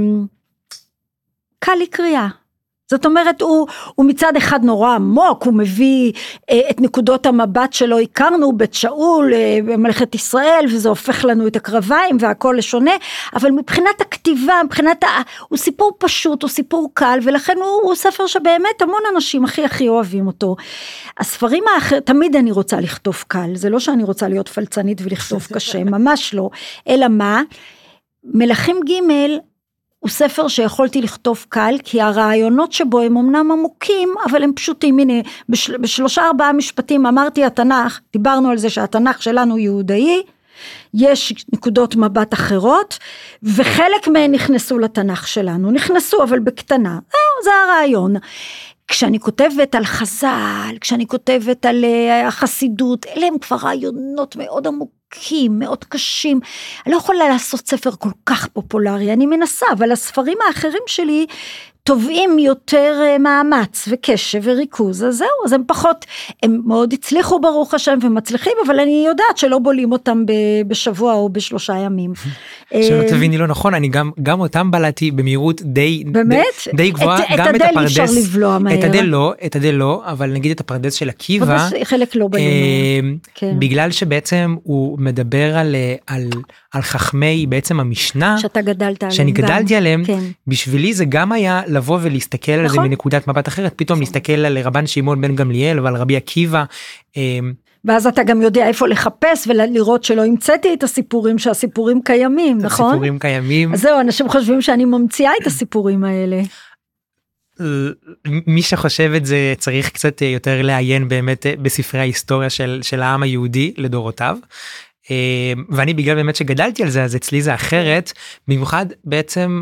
קל לקריאה. זאת אומרת הוא, הוא מצד אחד נורא עמוק, הוא מביא אה, את נקודות המבט שלו, הכרנו בית שאול אה, במלכת ישראל וזה הופך לנו את הקרביים והכל לשונה, אבל מבחינת הכתיבה, מבחינת, ה... הוא סיפור פשוט, הוא סיפור קל ולכן הוא, הוא ספר שבאמת המון אנשים הכי הכי אוהבים אותו. הספרים האחרים, תמיד אני רוצה לכתוב קל, זה לא שאני רוצה להיות פלצנית ולכתוב קשה, ממש לא, אלא מה? מלכים ג' הוא ספר שיכולתי לכתוב קל, כי הרעיונות שבו הם אמנם עמוקים, אבל הם פשוטים. הנה, בשל, בשלושה ארבעה משפטים אמרתי התנ"ך, דיברנו על זה שהתנ"ך שלנו יהודאי, יש נקודות מבט אחרות, וחלק מהן נכנסו לתנ"ך שלנו, נכנסו אבל בקטנה, זה הרעיון. כשאני כותבת על חז"ל, כשאני כותבת על uh, החסידות, אלה הם כבר רעיונות מאוד עמוקים, מאוד קשים. אני לא יכולה לעשות ספר כל כך פופולרי, אני מנסה, אבל הספרים האחרים שלי תובעים יותר אה, מאמץ וקשב וריכוז, אז זהו, אז הם פחות, הם מאוד הצליחו ברוך השם ומצליחים, אבל אני יודעת שלא בולים אותם בשבוע או בשלושה ימים. שלא אה, תביני לא נכון, אני גם, גם אותם בלעתי במהירות די, באמת? די, די גבוהה, את, גם את, את הדל הפרדס, אפשר לבלוע מהר. את הדל לא, את הדל לא, אבל נגיד את הפרדס של עקיבא, חלק לא בלוע מהר. כן. בגלל שבעצם הוא מדבר על, על, על חכמי בעצם המשנה, שאתה גדלת עליהם, שאני גדלתי עליהם, כן. בשבילי זה גם היה לבוא ולהסתכל נכון. על זה. מנקודת מבט אחרת, פתאום נכון. להסתכל על רבן שמעון בן גמליאל ועל רבי עקיבא. אמ, ואז אתה גם יודע איפה לחפש ולראות שלא המצאתי את הסיפורים שהסיפורים קיימים נכון? הסיפורים קיימים. אז זהו אנשים חושבים שאני ממציאה את הסיפורים האלה. מי שחושב את זה צריך קצת יותר לעיין באמת בספרי ההיסטוריה של, של העם היהודי לדורותיו. אמ, ואני בגלל באמת שגדלתי על זה אז אצלי זה אחרת במיוחד בעצם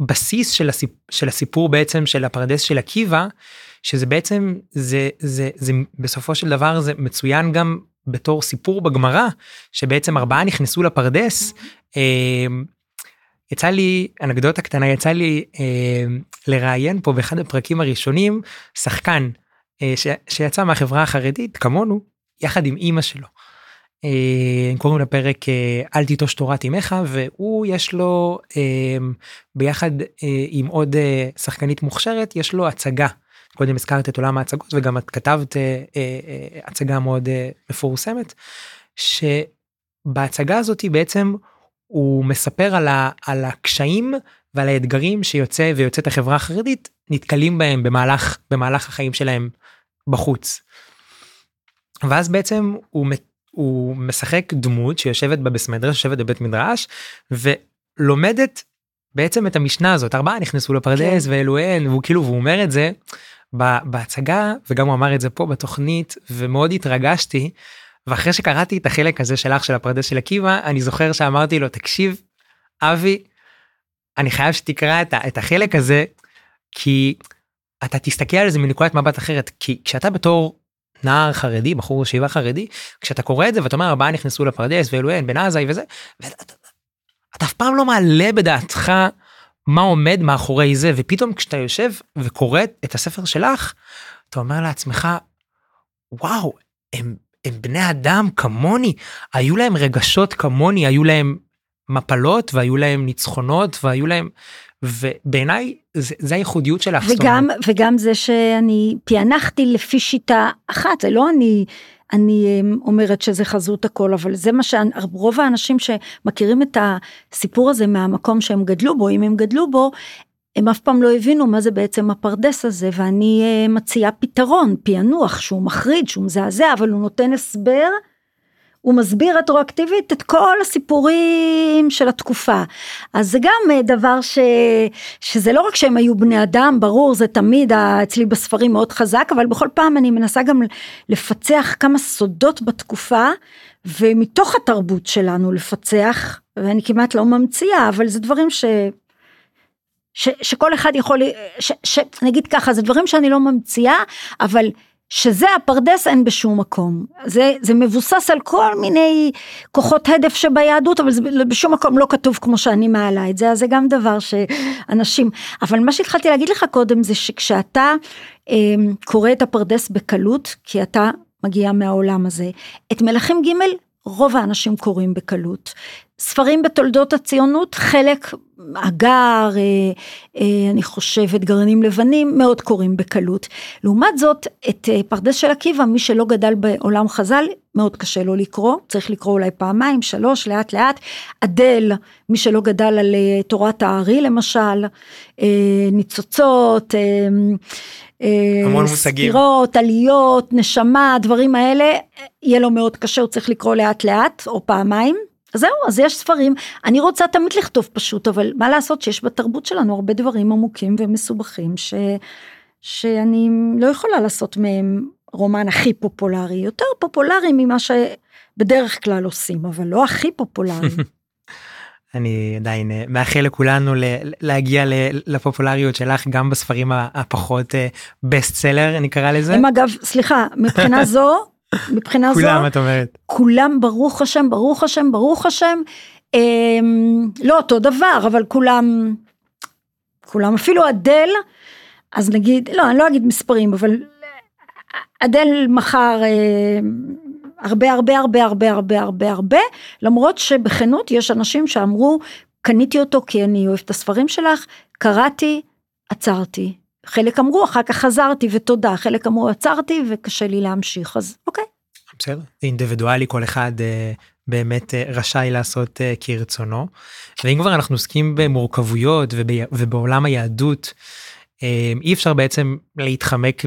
הבסיס של, הסיפ, של הסיפור בעצם של הפרדס של עקיבא שזה בעצם זה זה זה בסופו של דבר זה מצוין גם בתור סיפור בגמרא שבעצם ארבעה נכנסו לפרדס. אמ, יצא לי אנקדוטה קטנה יצא לי אה, לראיין פה באחד הפרקים הראשונים שחקן אה, ש, שיצא מהחברה החרדית כמונו יחד עם אימא שלו. אה, קוראים לפרק אה, אל תיטוש תורת אמך והוא יש לו אה, ביחד עם עוד שחקנית מוכשרת יש לו הצגה. קודם הזכרת את עולם ההצגות וגם את כתבת הצגה מאוד מפורסמת שבהצגה הזאתי בעצם הוא מספר על, ה, על הקשיים ועל האתגרים שיוצא ויוצאת החברה החרדית נתקלים בהם במהלך במהלך החיים שלהם בחוץ. ואז בעצם הוא, הוא משחק דמות שיושבת בבית מדרש, יושבת בבית מדרש, ולומדת בעצם את המשנה הזאת, ארבעה נכנסו לפרדס כן. ואלו הן, והוא כאילו, והוא אומר את זה בהצגה, וגם הוא אמר את זה פה בתוכנית, ומאוד התרגשתי, ואחרי שקראתי את החלק הזה שלך של הפרדס של עקיבא, אני זוכר שאמרתי לו, תקשיב, אבי, אני חייב שתקרא את, את החלק הזה, כי אתה תסתכל על זה מנקודת מבט אחרת, כי כשאתה בתור נער חרדי בחור ישיבה חרדי כשאתה קורא את זה ואתה אומר ארבעה נכנסו לפרדס ואלו אין בן עזאי וזה. ואתה אף פעם לא מעלה בדעתך מה עומד מאחורי זה ופתאום כשאתה יושב וקורא את הספר שלך אתה אומר לעצמך וואו הם, הם בני אדם כמוני היו להם רגשות כמוני היו להם מפלות והיו להם ניצחונות והיו להם ובעיניי זה, זה הייחודיות של האחסון. וגם, וגם זה שאני פענחתי לפי שיטה אחת, זה לא אני, אני אמ, אומרת שזה חזות הכל, אבל זה מה שרוב האנשים שמכירים את הסיפור הזה מהמקום שהם גדלו בו, אם הם גדלו בו, הם אף פעם לא הבינו מה זה בעצם הפרדס הזה, ואני אה, מציעה פתרון, פענוח שהוא מחריד, שהוא מזעזע, אבל הוא נותן הסבר. הוא מסביר רטרואקטיבית את כל הסיפורים של התקופה. אז זה גם אה, דבר ש... שזה לא רק שהם היו בני אדם, ברור, זה תמיד אצלי בספרים מאוד חזק, אבל בכל פעם אני מנסה גם לפצח כמה סודות בתקופה, ומתוך התרבות שלנו לפצח, ואני כמעט לא ממציאה, אבל זה דברים ש... ש, שכל אחד יכול, ש, ש, נגיד ככה, זה דברים שאני לא ממציאה, אבל שזה הפרדס אין בשום מקום. זה, זה מבוסס על כל מיני כוחות הדף שביהדות, אבל זה בשום מקום לא כתוב כמו שאני מעלה את זה, אז זה גם דבר שאנשים, אבל מה שהתחלתי להגיד לך קודם זה שכשאתה אה, קורא את הפרדס בקלות, כי אתה מגיע מהעולם הזה, את מלכים ג' רוב האנשים קוראים בקלות. ספרים בתולדות הציונות, חלק, אגר, אה, אה, אני חושבת גרעינים לבנים, מאוד קוראים בקלות. לעומת זאת, את אה, פרדס של עקיבא, מי שלא גדל בעולם חז"ל, מאוד קשה לו לקרוא, צריך לקרוא אולי פעמיים, שלוש, לאט לאט. אדל, מי שלא גדל על אה, תורת הארי למשל, אה, ניצוצות, אה, אה, המון מושגים. ספירות, עליות, נשמה, הדברים האלה, יהיה לו מאוד קשה, הוא צריך לקרוא לאט לאט או פעמיים. זהו, אז יש ספרים, אני רוצה תמיד לכתוב פשוט, אבל מה לעשות שיש בתרבות שלנו הרבה דברים עמוקים ומסובכים, ש, שאני לא יכולה לעשות מהם רומן הכי פופולרי, יותר פופולרי ממה שבדרך כלל עושים, אבל לא הכי פופולרי. אני עדיין אה, מאחל לכולנו להגיע לפופולריות שלך גם בספרים הפחות בסט סלר נקרא לזה. הם אגב סליחה מבחינה זו מבחינה זו כולם את אומרת. כולם ברוך השם ברוך השם ברוך השם. אמ, לא אותו דבר אבל כולם כולם אפילו אדל אז נגיד לא אני לא אגיד מספרים אבל אדל מכר אה, הרבה הרבה הרבה הרבה הרבה הרבה הרבה למרות שבכנות יש אנשים שאמרו קניתי אותו כי אני אוהב את הספרים שלך קראתי עצרתי חלק אמרו אחר כך חזרתי ותודה חלק אמרו עצרתי וקשה לי להמשיך אז אוקיי. בסדר אינדיבידואלי כל אחד אה, באמת אה, רשאי לעשות אה, כרצונו ואם כבר אנחנו עוסקים במורכבויות וב, ובעולם היהדות. אי אפשר בעצם להתחמק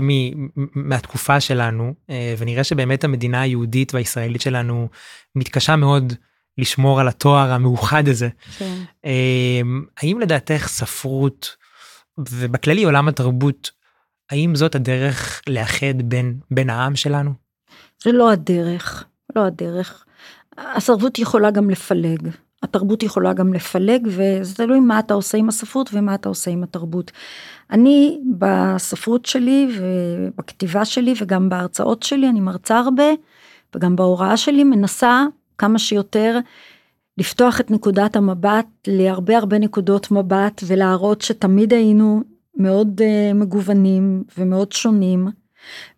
מהתקופה שלנו אה, ונראה שבאמת המדינה היהודית והישראלית שלנו מתקשה מאוד לשמור על התואר המאוחד הזה. כן. האם לדעתך ספרות ובכללי עולם התרבות האם זאת הדרך לאחד בין בין העם שלנו? זה לא הדרך לא הדרך. הסרבות יכולה גם לפלג. התרבות יכולה גם לפלג וזה תלוי מה אתה עושה עם הספרות ומה אתה עושה עם התרבות. אני בספרות שלי ובכתיבה שלי וגם בהרצאות שלי אני מרצה הרבה וגם בהוראה שלי מנסה כמה שיותר לפתוח את נקודת המבט להרבה הרבה נקודות מבט ולהראות שתמיד היינו מאוד uh, מגוונים ומאוד שונים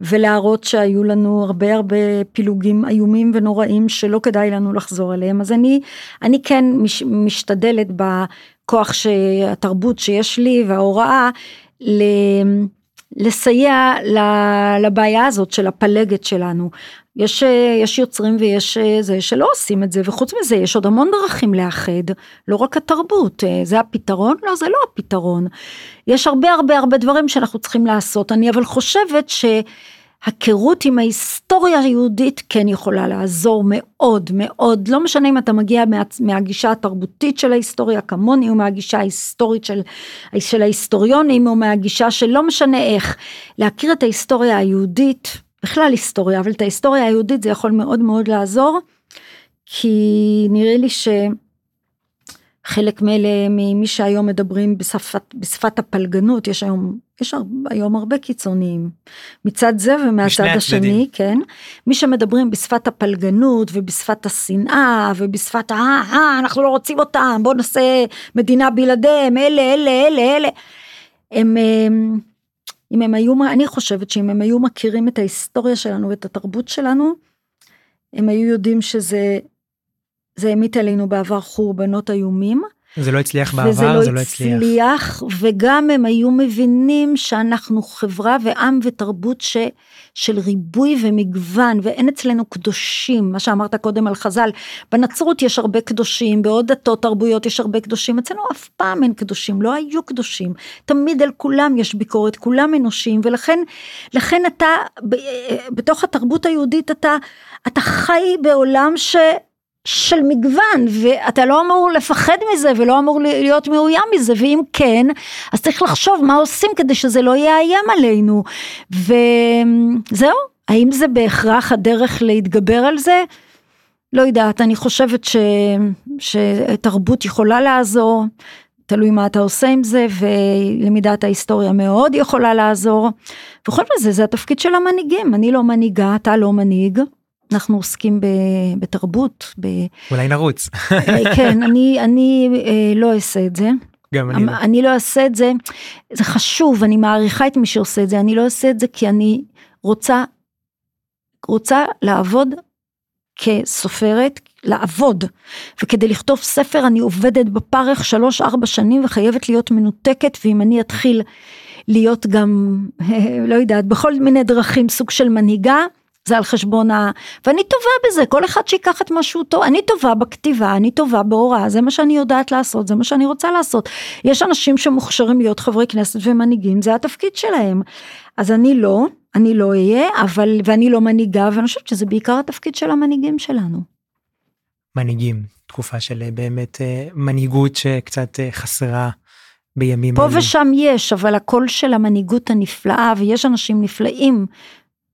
ולהראות שהיו לנו הרבה הרבה פילוגים איומים ונוראים שלא כדאי לנו לחזור אליהם אז אני אני כן מש, משתדלת בכוח שהתרבות שיש לי וההוראה ל... לסייע לבעיה הזאת של הפלגת שלנו. יש, יש יוצרים ויש זה שלא עושים את זה וחוץ מזה יש עוד המון דרכים לאחד לא רק התרבות זה הפתרון? לא זה לא הפתרון. יש הרבה הרבה הרבה דברים שאנחנו צריכים לעשות. אני אבל חושבת ש... הכרות עם ההיסטוריה היהודית כן יכולה לעזור מאוד מאוד, לא משנה אם אתה מגיע מה, מהגישה התרבותית של ההיסטוריה כמוני, או מהגישה ההיסטורית של, של ההיסטוריונים, או מהגישה של לא משנה איך, להכיר את ההיסטוריה היהודית, בכלל היסטוריה, אבל את ההיסטוריה היהודית זה יכול מאוד מאוד לעזור, כי נראה לי ש... חלק מאלה ממי שהיום מדברים בשפת, בשפת הפלגנות יש היום יש היום הרבה קיצוניים. מצד זה ומהצד השני כן מי שמדברים בשפת הפלגנות ובשפת השנאה ובשפת אה, אה אנחנו לא רוצים אותם בוא נעשה מדינה בלעדיהם אלה אלה אלה אלה הם, הם אם הם היו אני חושבת שאם הם היו מכירים את ההיסטוריה שלנו ואת התרבות שלנו הם היו יודעים שזה זה המיט עלינו בעבר חורבנות איומים. זה לא הצליח בעבר, לא זה לא הצליח. הצליח, וגם הם היו מבינים שאנחנו חברה ועם ותרבות ש, של ריבוי ומגוון, ואין אצלנו קדושים, מה שאמרת קודם על חז"ל, בנצרות יש הרבה קדושים, בעוד דתות תרבויות יש הרבה קדושים, אצלנו אף פעם אין קדושים, לא היו קדושים, תמיד על כולם יש ביקורת, כולם אנושיים, ולכן לכן אתה, בתוך התרבות היהודית אתה, אתה חי בעולם ש... של מגוון ואתה לא אמור לפחד מזה ולא אמור להיות מאוים מזה ואם כן אז צריך לחשוב מה עושים כדי שזה לא יאיים עלינו וזהו האם זה בהכרח הדרך להתגבר על זה? לא יודעת אני חושבת ש... שתרבות יכולה לעזור תלוי מה אתה עושה עם זה, ולמידת ההיסטוריה מאוד יכולה לעזור. וכל זה, זה התפקיד של המנהיגים, אני לא מנהיגה, אתה לא מנהיג. אנחנו עוסקים ב, בתרבות. ב... אולי נרוץ. אה, כן, אני, אני אה, לא אעשה את זה. גם אני לא. אני לא אעשה את זה, זה חשוב, אני מעריכה את מי שעושה את זה, אני לא אעשה את זה כי אני רוצה, רוצה לעבוד כסופרת, לעבוד. וכדי לכתוב ספר אני עובדת בפרך שלוש ארבע שנים וחייבת להיות מנותקת, ואם אני אתחיל להיות גם, לא יודעת, בכל מיני דרכים סוג של מנהיגה, זה על חשבון ה... ואני טובה בזה, כל אחד שיקח את מה שהוא טוב, אני טובה בכתיבה, אני טובה בהוראה, זה מה שאני יודעת לעשות, זה מה שאני רוצה לעשות. יש אנשים שמוכשרים להיות חברי כנסת ומנהיגים, זה התפקיד שלהם. אז אני לא, אני לא אהיה, אבל, ואני לא מנהיגה, ואני חושבת שזה בעיקר התפקיד של המנהיגים שלנו. מנהיגים, תקופה של אה, באמת אה, מנהיגות שקצת אה, חסרה. בימים פה האלה. פה ושם יש, אבל הקול של המנהיגות הנפלאה, ויש אנשים נפלאים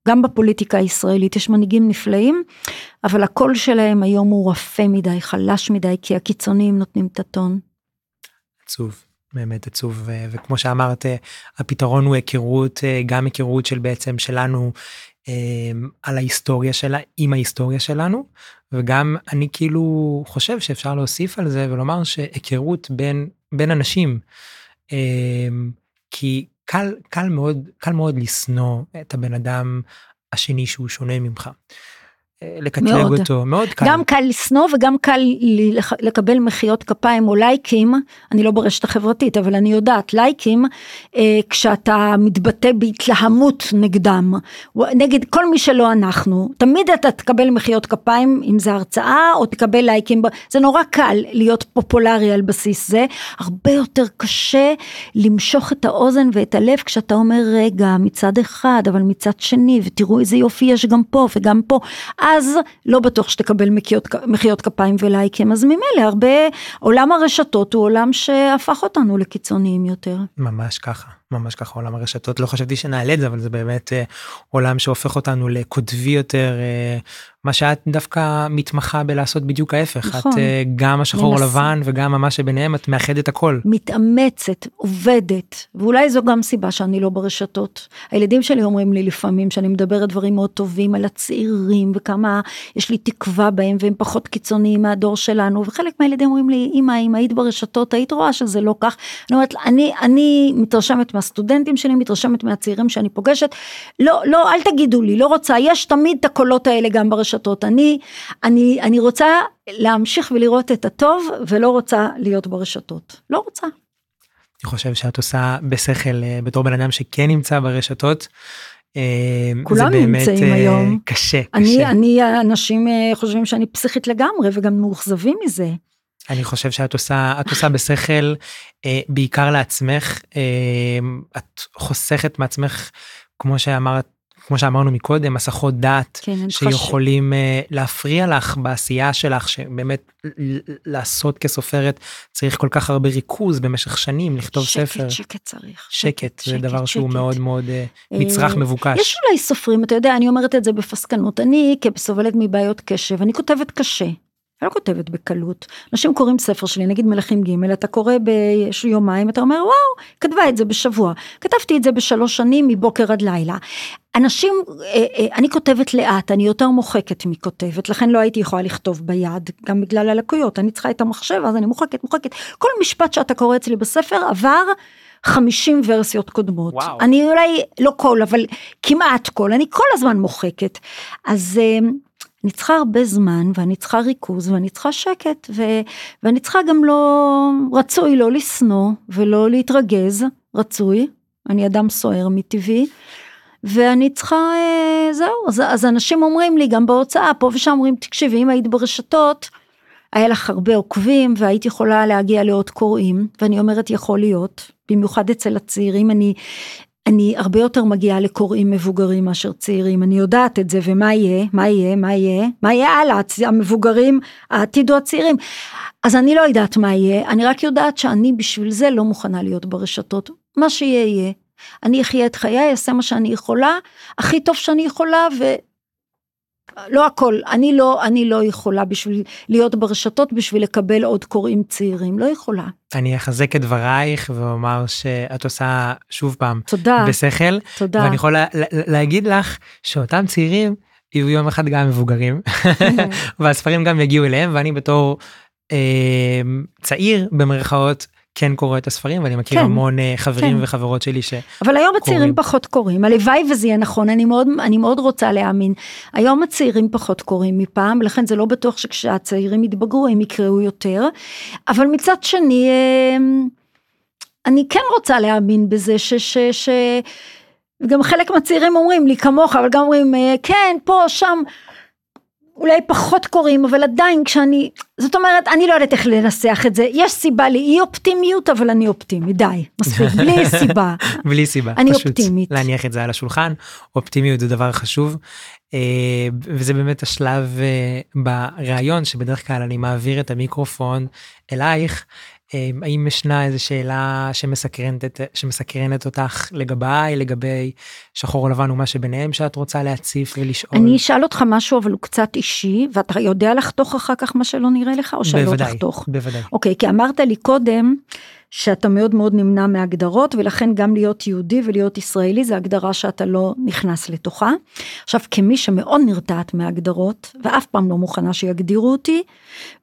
גם בפוליטיקה הישראלית יש מנהיגים נפלאים, אבל הקול שלהם היום הוא רפה מדי, חלש מדי, כי הקיצוניים נותנים את הטון. עצוב, באמת עצוב, וכמו שאמרת, הפתרון הוא היכרות, גם היכרות של בעצם שלנו אה, על ההיסטוריה שלה, עם ההיסטוריה שלנו, וגם אני כאילו חושב שאפשר להוסיף על זה ולומר שהיכרות בין, בין אנשים, אה, כי קל, קל מאוד, קל מאוד לשנוא את הבן אדם השני שהוא שונה ממך. לקטלג אותו, מאוד קל. גם קל לשנוא וגם קל לקבל מחיאות כפיים או לייקים, אני לא ברשת החברתית, אבל אני יודעת, לייקים, אה, כשאתה מתבטא בהתלהמות נגדם, נגד כל מי שלא אנחנו, תמיד אתה תקבל מחיאות כפיים, אם זה הרצאה, או תקבל לייקים, זה נורא קל להיות פופולרי על בסיס זה, הרבה יותר קשה למשוך את האוזן ואת הלב כשאתה אומר, רגע, מצד אחד, אבל מצד שני, ותראו איזה יופי יש גם פה וגם פה. אז לא בטוח שתקבל מחיאות, מחיאות כפיים ולייקים, אז ממילא הרבה, עולם הרשתות הוא עולם שהפך אותנו לקיצוניים יותר. ממש ככה. ממש ככה עולם הרשתות לא חשבתי שנעלה את זה אבל זה באמת אה, עולם שהופך אותנו לקוטבי יותר אה, מה שאת דווקא מתמחה בלעשות בדיוק ההפך נכון. את אה, גם השחור מנס... לבן וגם מה שביניהם את מאחדת הכל. מתאמצת עובדת ואולי זו גם סיבה שאני לא ברשתות הילדים שלי אומרים לי לפעמים שאני מדברת דברים מאוד טובים על הצעירים וכמה יש לי תקווה בהם והם פחות קיצוניים מהדור שלנו וחלק מהילדים אומרים לי אמא אם היית ברשתות היית רואה שזה לא כך. אני אומרת אני אני מתרשמת מהסטודנטים שלי, מתרשמת מהצעירים שאני פוגשת. לא, לא, אל תגידו לי, לא רוצה, יש תמיד את הקולות האלה גם ברשתות. אני, אני, אני רוצה להמשיך ולראות את הטוב, ולא רוצה להיות ברשתות. לא רוצה. אני חושב שאת עושה בשכל אה, בתור בן אדם שכן נמצא ברשתות. אה, כולם נמצאים uh, היום. קשה, אני, קשה. אני, אנשים חושבים שאני פסיכית לגמרי וגם מאוכזבים מזה. אני חושב שאת עושה את עושה בשכל אה, בעיקר לעצמך אה, את חוסכת מעצמך כמו שאמרת כמו שאמרנו מקודם הסחות דעת כן, שיכולים uh, להפריע לך בעשייה שלך שבאמת לעשות כסופרת צריך כל כך הרבה ריכוז במשך שנים לכתוב שקט, ספר. שקט צריך. שקט, שקט זה שקט, דבר שקט. שהוא מאוד מאוד uh, מצרך מבוקש. יש אולי סופרים אתה יודע אני אומרת את זה בפסקנות אני כסובלת מבעיות קשב אני כותבת קשה. אני לא כותבת בקלות. אנשים קוראים ספר שלי, נגיד מלכים ג', אתה קורא ביומיים, אתה אומר, וואו, כתבה את זה בשבוע. כתבתי את זה בשלוש שנים, מבוקר עד לילה. אנשים, אה, אה, אני כותבת לאט, אני יותר מוחקת מכותבת, לכן לא הייתי יכולה לכתוב ביד, גם בגלל הלקויות, אני צריכה את המחשב, אז אני מוחקת, מוחקת. כל משפט שאתה קורא אצלי בספר עבר 50 ורסיות קודמות. וואו. אני אולי, לא כל, אבל כמעט כל, אני כל הזמן מוחקת. אז... אני צריכה הרבה זמן ואני צריכה ריכוז ואני צריכה שקט ו, ואני צריכה גם לא, רצוי לא לשנוא ולא להתרגז, רצוי, אני אדם סוער מטבעי. ואני צריכה, אה, זהו, אז, אז אנשים אומרים לי גם בהוצאה, פה ושם אומרים, תקשיבי, אם היית ברשתות, היה לך הרבה עוקבים והיית יכולה להגיע לעוד קוראים, ואני אומרת יכול להיות, במיוחד אצל הצעירים, אני אני הרבה יותר מגיעה לקוראים מבוגרים מאשר צעירים, אני יודעת את זה, ומה יהיה, מה יהיה, מה יהיה, מה יהיה הלאה, המבוגרים, העתיד או הצעירים. אז אני לא יודעת מה יהיה, אני רק יודעת שאני בשביל זה לא מוכנה להיות ברשתות, מה שיהיה יהיה. אני אחיה את חיי, אעשה מה שאני יכולה, הכי טוב שאני יכולה, לא הכל, אני לא, אני לא יכולה בשביל להיות ברשתות בשביל לקבל עוד קוראים צעירים, לא יכולה. אני אחזק את דברייך ואומר שאת עושה שוב פעם תודה, בשכל, תודה. ואני יכול לה, לה, להגיד לך שאותם צעירים יהיו יום אחד גם מבוגרים, והספרים גם יגיעו אליהם, ואני בתור אה, צעיר במרכאות כן קורא את הספרים ואני מכיר כן, המון אה, חברים כן. וחברות שלי ש... אבל היום הצעירים קוראים. פחות קוראים, הלוואי וזה יהיה נכון, אני מאוד, אני מאוד רוצה להאמין. היום הצעירים פחות קוראים מפעם, ולכן זה לא בטוח שכשהצעירים יתבגרו הם יקראו יותר, אבל מצד שני, אה, אני כן רוצה להאמין בזה ש... ש, ש וגם חלק מהצעירים אומרים לי כמוך, אבל גם אומרים, אה, כן, פה, שם, אולי פחות קוראים, אבל עדיין כשאני, זאת אומרת, אני לא יודעת איך לנסח את זה, יש סיבה לאי אופטימיות, אבל אני אופטימית, די, מספיק, בלי סיבה. בלי סיבה, אני פשוט אופטימית. להניח את זה על השולחן, אופטימיות זה דבר חשוב, אה, וזה באמת השלב אה, בריאיון שבדרך כלל אני מעביר את המיקרופון אלייך, האם ישנה איזה שאלה שמסקרנת, שמסקרנת אותך לגביי, לגבי שחור לבן ומה שביניהם שאת רוצה להציף ולשאול? אני אשאל אותך משהו, אבל הוא קצת אישי, ואתה יודע לחתוך אחר כך מה שלא נראה לך, או שלא בוודאי, תחתוך? בוודאי. אוקיי, כי אמרת לי קודם שאתה מאוד מאוד נמנע מהגדרות, ולכן גם להיות יהודי ולהיות ישראלי זה הגדרה שאתה לא נכנס לתוכה. עכשיו, כמי שמאוד נרתעת מהגדרות, ואף פעם לא מוכנה שיגדירו אותי,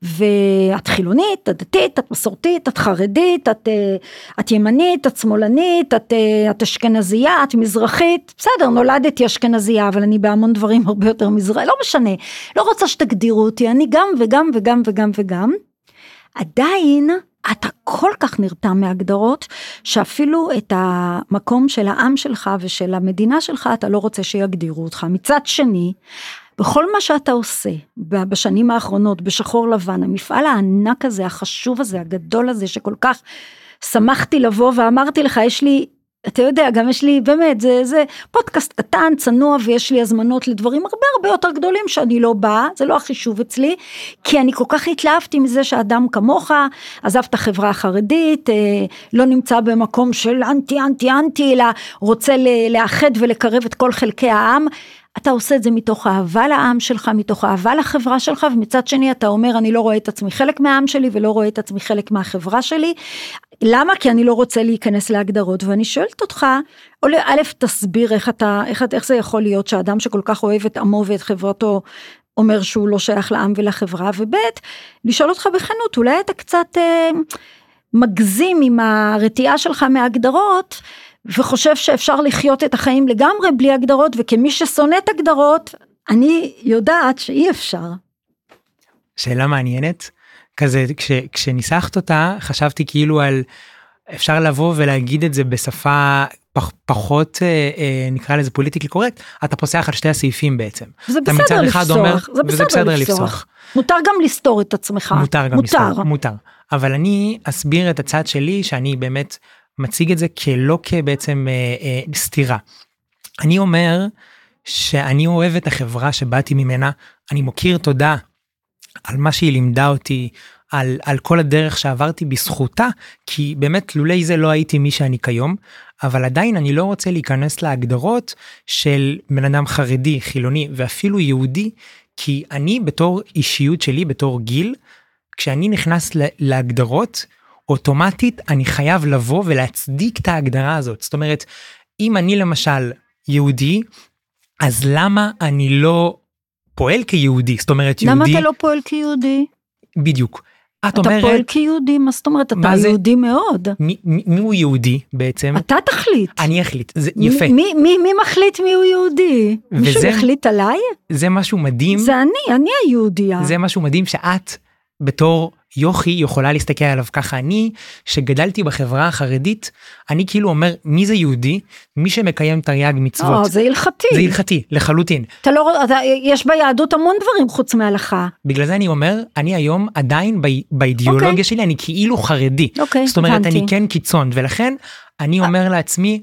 ואת חילונית, את דתית, את מסורתית, את חרדית, את, אה, את ימנית, את שמאלנית, את, אה, את אשכנזייה, את מזרחית, בסדר, נולדתי אשכנזייה, אבל אני בהמון דברים הרבה יותר מזרחית, לא משנה, לא רוצה שתגדירו אותי, אני גם וגם וגם וגם וגם. עדיין אתה כל כך נרתע מהגדרות, שאפילו את המקום של העם שלך ושל המדינה שלך, אתה לא רוצה שיגדירו אותך. מצד שני, בכל מה שאתה עושה בשנים האחרונות, בשחור לבן, המפעל הענק הזה, החשוב הזה, הגדול הזה, שכל כך שמחתי לבוא ואמרתי לך, יש לי אתה יודע, גם יש לי, באמת, זה, זה פודקאסט קטן, צנוע, ויש לי הזמנות לדברים הרבה הרבה יותר גדולים שאני לא באה, זה לא החישוב אצלי, כי אני כל כך התלהבתי מזה שאדם כמוך עזב את החברה החרדית, אה, לא נמצא במקום של אנטי אנטי אנטי, אלא רוצה לאחד ולקרב את כל חלקי העם. אתה עושה את זה מתוך אהבה לעם שלך, מתוך אהבה לחברה שלך, ומצד שני אתה אומר, אני לא רואה את עצמי חלק מהעם שלי ולא רואה את עצמי חלק מהחברה שלי. למה? כי אני לא רוצה להיכנס להגדרות, ואני שואלת אותך, או א', תסביר איך אתה, איך, איך זה יכול להיות שאדם שכל כך אוהב את עמו ואת חברתו, אומר שהוא לא שייך לעם ולחברה, וב', לשאול אותך בכנות, אולי אתה קצת אה, מגזים עם הרתיעה שלך מהגדרות, וחושב שאפשר לחיות את החיים לגמרי בלי הגדרות, וכמי ששונאת הגדרות, אני יודעת שאי אפשר. שאלה מעניינת. כזה כש, כשניסחת אותה חשבתי כאילו על אפשר לבוא ולהגיד את זה בשפה פח, פחות אה, אה, נקרא לזה פוליטיקלי קורקט אתה פוסח על שתי הסעיפים בעצם. זה בסדר אחד לפסוח, אומר, זה בסדר בסדר לפסוח. לפסוח. מותר גם לסתור את עצמך. מותר גם מותר. לסתור, מותר. אבל אני אסביר את הצד שלי שאני באמת מציג את זה כלא כבעצם אה, אה, סתירה. אני אומר שאני אוהב את החברה שבאתי ממנה, אני מוקיר תודה על מה שהיא לימדה אותי, על, על כל הדרך שעברתי בזכותה, כי באמת לולי זה לא הייתי מי שאני כיום, אבל עדיין אני לא רוצה להיכנס להגדרות של בן אדם חרדי, חילוני ואפילו יהודי, כי אני בתור אישיות שלי, בתור גיל, כשאני נכנס להגדרות, אוטומטית אני חייב לבוא ולהצדיק את ההגדרה הזאת. זאת אומרת, אם אני למשל יהודי, אז למה אני לא פועל כיהודי? זאת אומרת, למה יהודי... אתה לא פועל כיהודי? בדיוק. את אתה אומרת, פועל כיהודי, מה זאת אומרת? אתה זה? יהודי מאוד. מי, מי, מי הוא יהודי בעצם? אתה תחליט. אני אחליט, זה יפה. מי, מי, מי מחליט מי הוא יהודי? מישהו וזה- יחליט עליי? זה משהו מדהים, זה אני, אני היהודייה. זה משהו מדהים שאת בתור יוכי יכולה להסתכל עליו ככה אני שגדלתי בחברה החרדית אני כאילו אומר מי זה יהודי מי שמקיים תרי"ג מצוות זה הלכתי. זה הלכתי לחלוטין אתה לא, רואה- אתה, יש ביהדות המון דברים חוץ מהלכה. בגלל זה אני אומר אני היום עדיין ב- באידיאולוגיה אוקיי. שלי אני כאילו חרדי אוקיי, זאת אומרת הבנתי. אני כן קיצון ולכן אני אומר לעצמי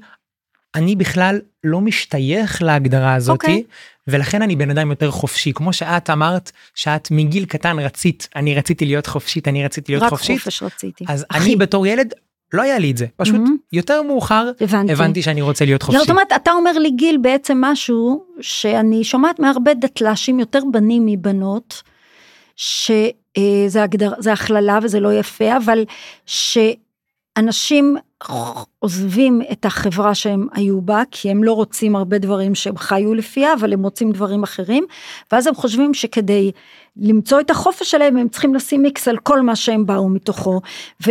אני בכלל לא משתייך להגדרה הזאתי אוקיי. ולכן אני בן אדם יותר חופשי כמו שאת אמרת שאת מגיל קטן רצית אני רציתי להיות חופשית אני רציתי להיות רק חופשית חופש רציתי. אז אחי, אני בתור ילד לא היה לי את זה פשוט Mhm. יותר מאוחר הבנתי. הבנתי שאני רוצה להיות חופשי. זאת אומרת, אתה אומר לי גיל בעצם משהו שאני שומעת מהרבה דתל"שים, יותר בנים מבנות, שזה הגדר, זה הכללה וזה לא יפה, אבל שאנשים עוזבים את החברה שהם היו בה, כי הם לא רוצים הרבה דברים שהם חיו לפיה, אבל הם רוצים דברים אחרים, ואז הם חושבים שכדי למצוא את החופש שלהם, הם צריכים לשים מיקס על כל מה שהם באו מתוכו, ו-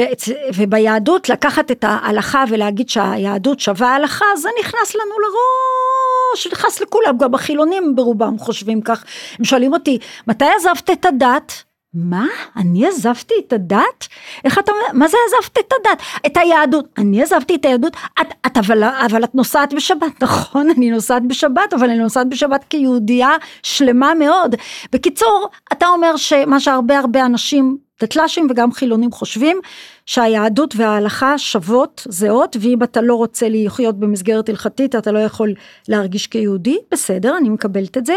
וביהדות לקחת את ההלכה ולהגיד שהיהדות שווה הלכה, זה נכנס לנו לראש, נכנס לכולם, גם החילונים ברובם חושבים כך. הם שואלים אותי, מתי עזבת את הדת? מה? אני עזבתי את הדת? איך אתה אומר, מה זה עזבת את הדת? את היהדות. אני עזבתי את היהדות? את, את אבל, אבל את נוסעת בשבת, נכון, אני נוסעת בשבת, אבל אני נוסעת בשבת כיהודייה שלמה מאוד. בקיצור, אתה אומר שמה שהרבה הרבה אנשים, דתל"שים וגם חילונים חושבים, שהיהדות וההלכה שוות, זהות, ואם אתה לא רוצה לחיות במסגרת הלכתית, אתה לא יכול להרגיש כיהודי, בסדר, אני מקבלת את זה.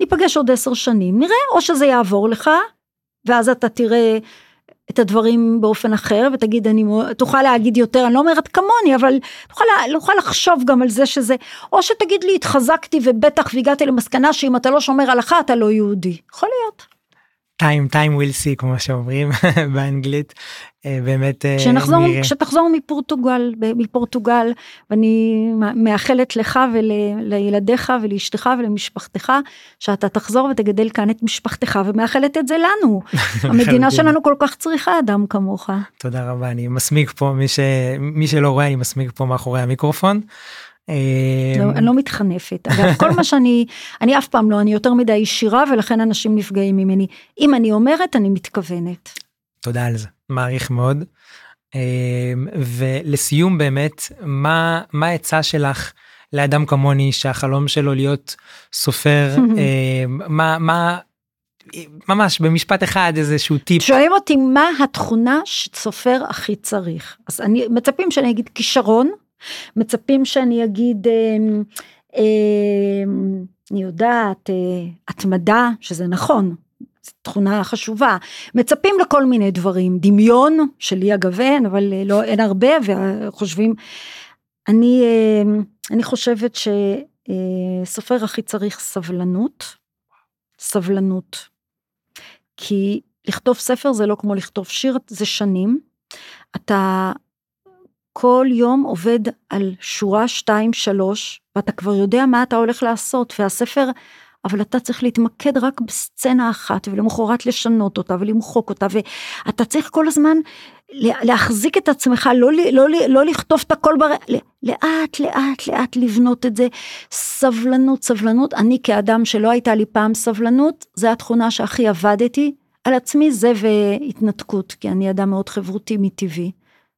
ניפגש עוד עשר שנים, נראה, או שזה יעבור לך, ואז אתה תראה את הדברים באופן אחר ותגיד אני תוכל להגיד יותר אני לא אומרת כמוני אבל תוכל, תוכל לחשוב גם על זה שזה או שתגיד לי התחזקתי ובטח והגעתי למסקנה שאם אתה לא שומר הלכה אתה לא יהודי יכול להיות. Time time will see כמו שאומרים באנגלית באמת כשנחזור כשתחזור מפורטוגל מפורטוגל ואני מאחלת לך ולילדיך ולאשתך ולמשפחתך שאתה תחזור ותגדל כאן את משפחתך ומאחלת את זה לנו המדינה שלנו כל כך צריכה אדם כמוך. תודה רבה אני מסמיק פה מי שמי שלא רואה אני מסמיק פה מאחורי המיקרופון. לא, אני לא מתחנפת, אגב כל מה שאני, אני אף פעם לא, אני יותר מדי ישירה ולכן אנשים נפגעים ממני. אם אני אומרת, אני מתכוונת. תודה על זה, מעריך מאוד. ולסיום באמת, מה, מה העצה שלך לאדם כמוני שהחלום שלו להיות סופר, מה, מה, ממש במשפט אחד איזשהו טיפ. שואלים אותי מה התכונה שסופר הכי צריך. אז אני, מצפים שאני אגיד כישרון. מצפים שאני אגיד, אה, אה, אני יודעת, אה, התמדה, שזה נכון, זו תכונה חשובה. מצפים לכל מיני דברים, דמיון, שלי אגב אין, אבל לא, אין הרבה, וחושבים, אני, אה, אני חושבת שסופר אה, הכי צריך סבלנות, סבלנות. כי לכתוב ספר זה לא כמו לכתוב שיר, זה שנים. אתה כל יום עובד על שורה 2-3 ואתה כבר יודע מה אתה הולך לעשות והספר אבל אתה צריך להתמקד רק בסצנה אחת ולמחרת לשנות אותה ולמחוק אותה ואתה צריך כל הזמן להחזיק את עצמך לא, לא, לא, לא לכתוב את הכל בר... לאט לאט לאט לבנות את זה. סבלנות סבלנות. אני כאדם שלא הייתה לי פעם סבלנות זה התכונה שהכי עבדתי. על עצמי זה והתנתקות כי אני אדם מאוד חברותי מטבעי.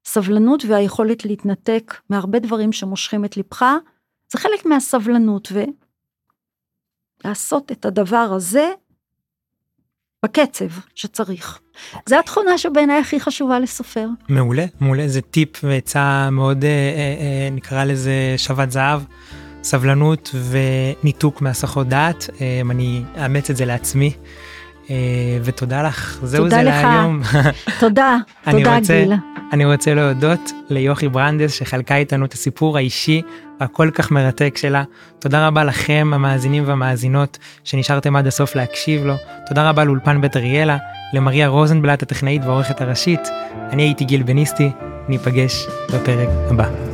סבלנות והיכולת להתנתק מהרבה דברים שמושכים את ליבך, זה חלק מהסבלנות ולעשות את הדבר הזה בקצב שצריך. זה התכונה שבעיניי הכי חשובה לסופר. מעולה, מעולה, זה טיפ ועצה מאוד, אה, אה, נקרא לזה שבת זהב, סבלנות וניתוק מהסחות דעת, אה, אני אאמץ את זה לעצמי. ותודה לך, זהו זה להיום. תודה, תודה רוצה, גיל. אני רוצה להודות ליוכי ברנדס שחלקה איתנו את הסיפור האישי הכל כך מרתק שלה. תודה רבה לכם המאזינים והמאזינות שנשארתם עד הסוף להקשיב לו. תודה רבה לאולפן בית אריאלה, למריה רוזנבלט הטכנאית והעורכת הראשית. אני הייתי גיל בניסטי, ניפגש בפרק הבא.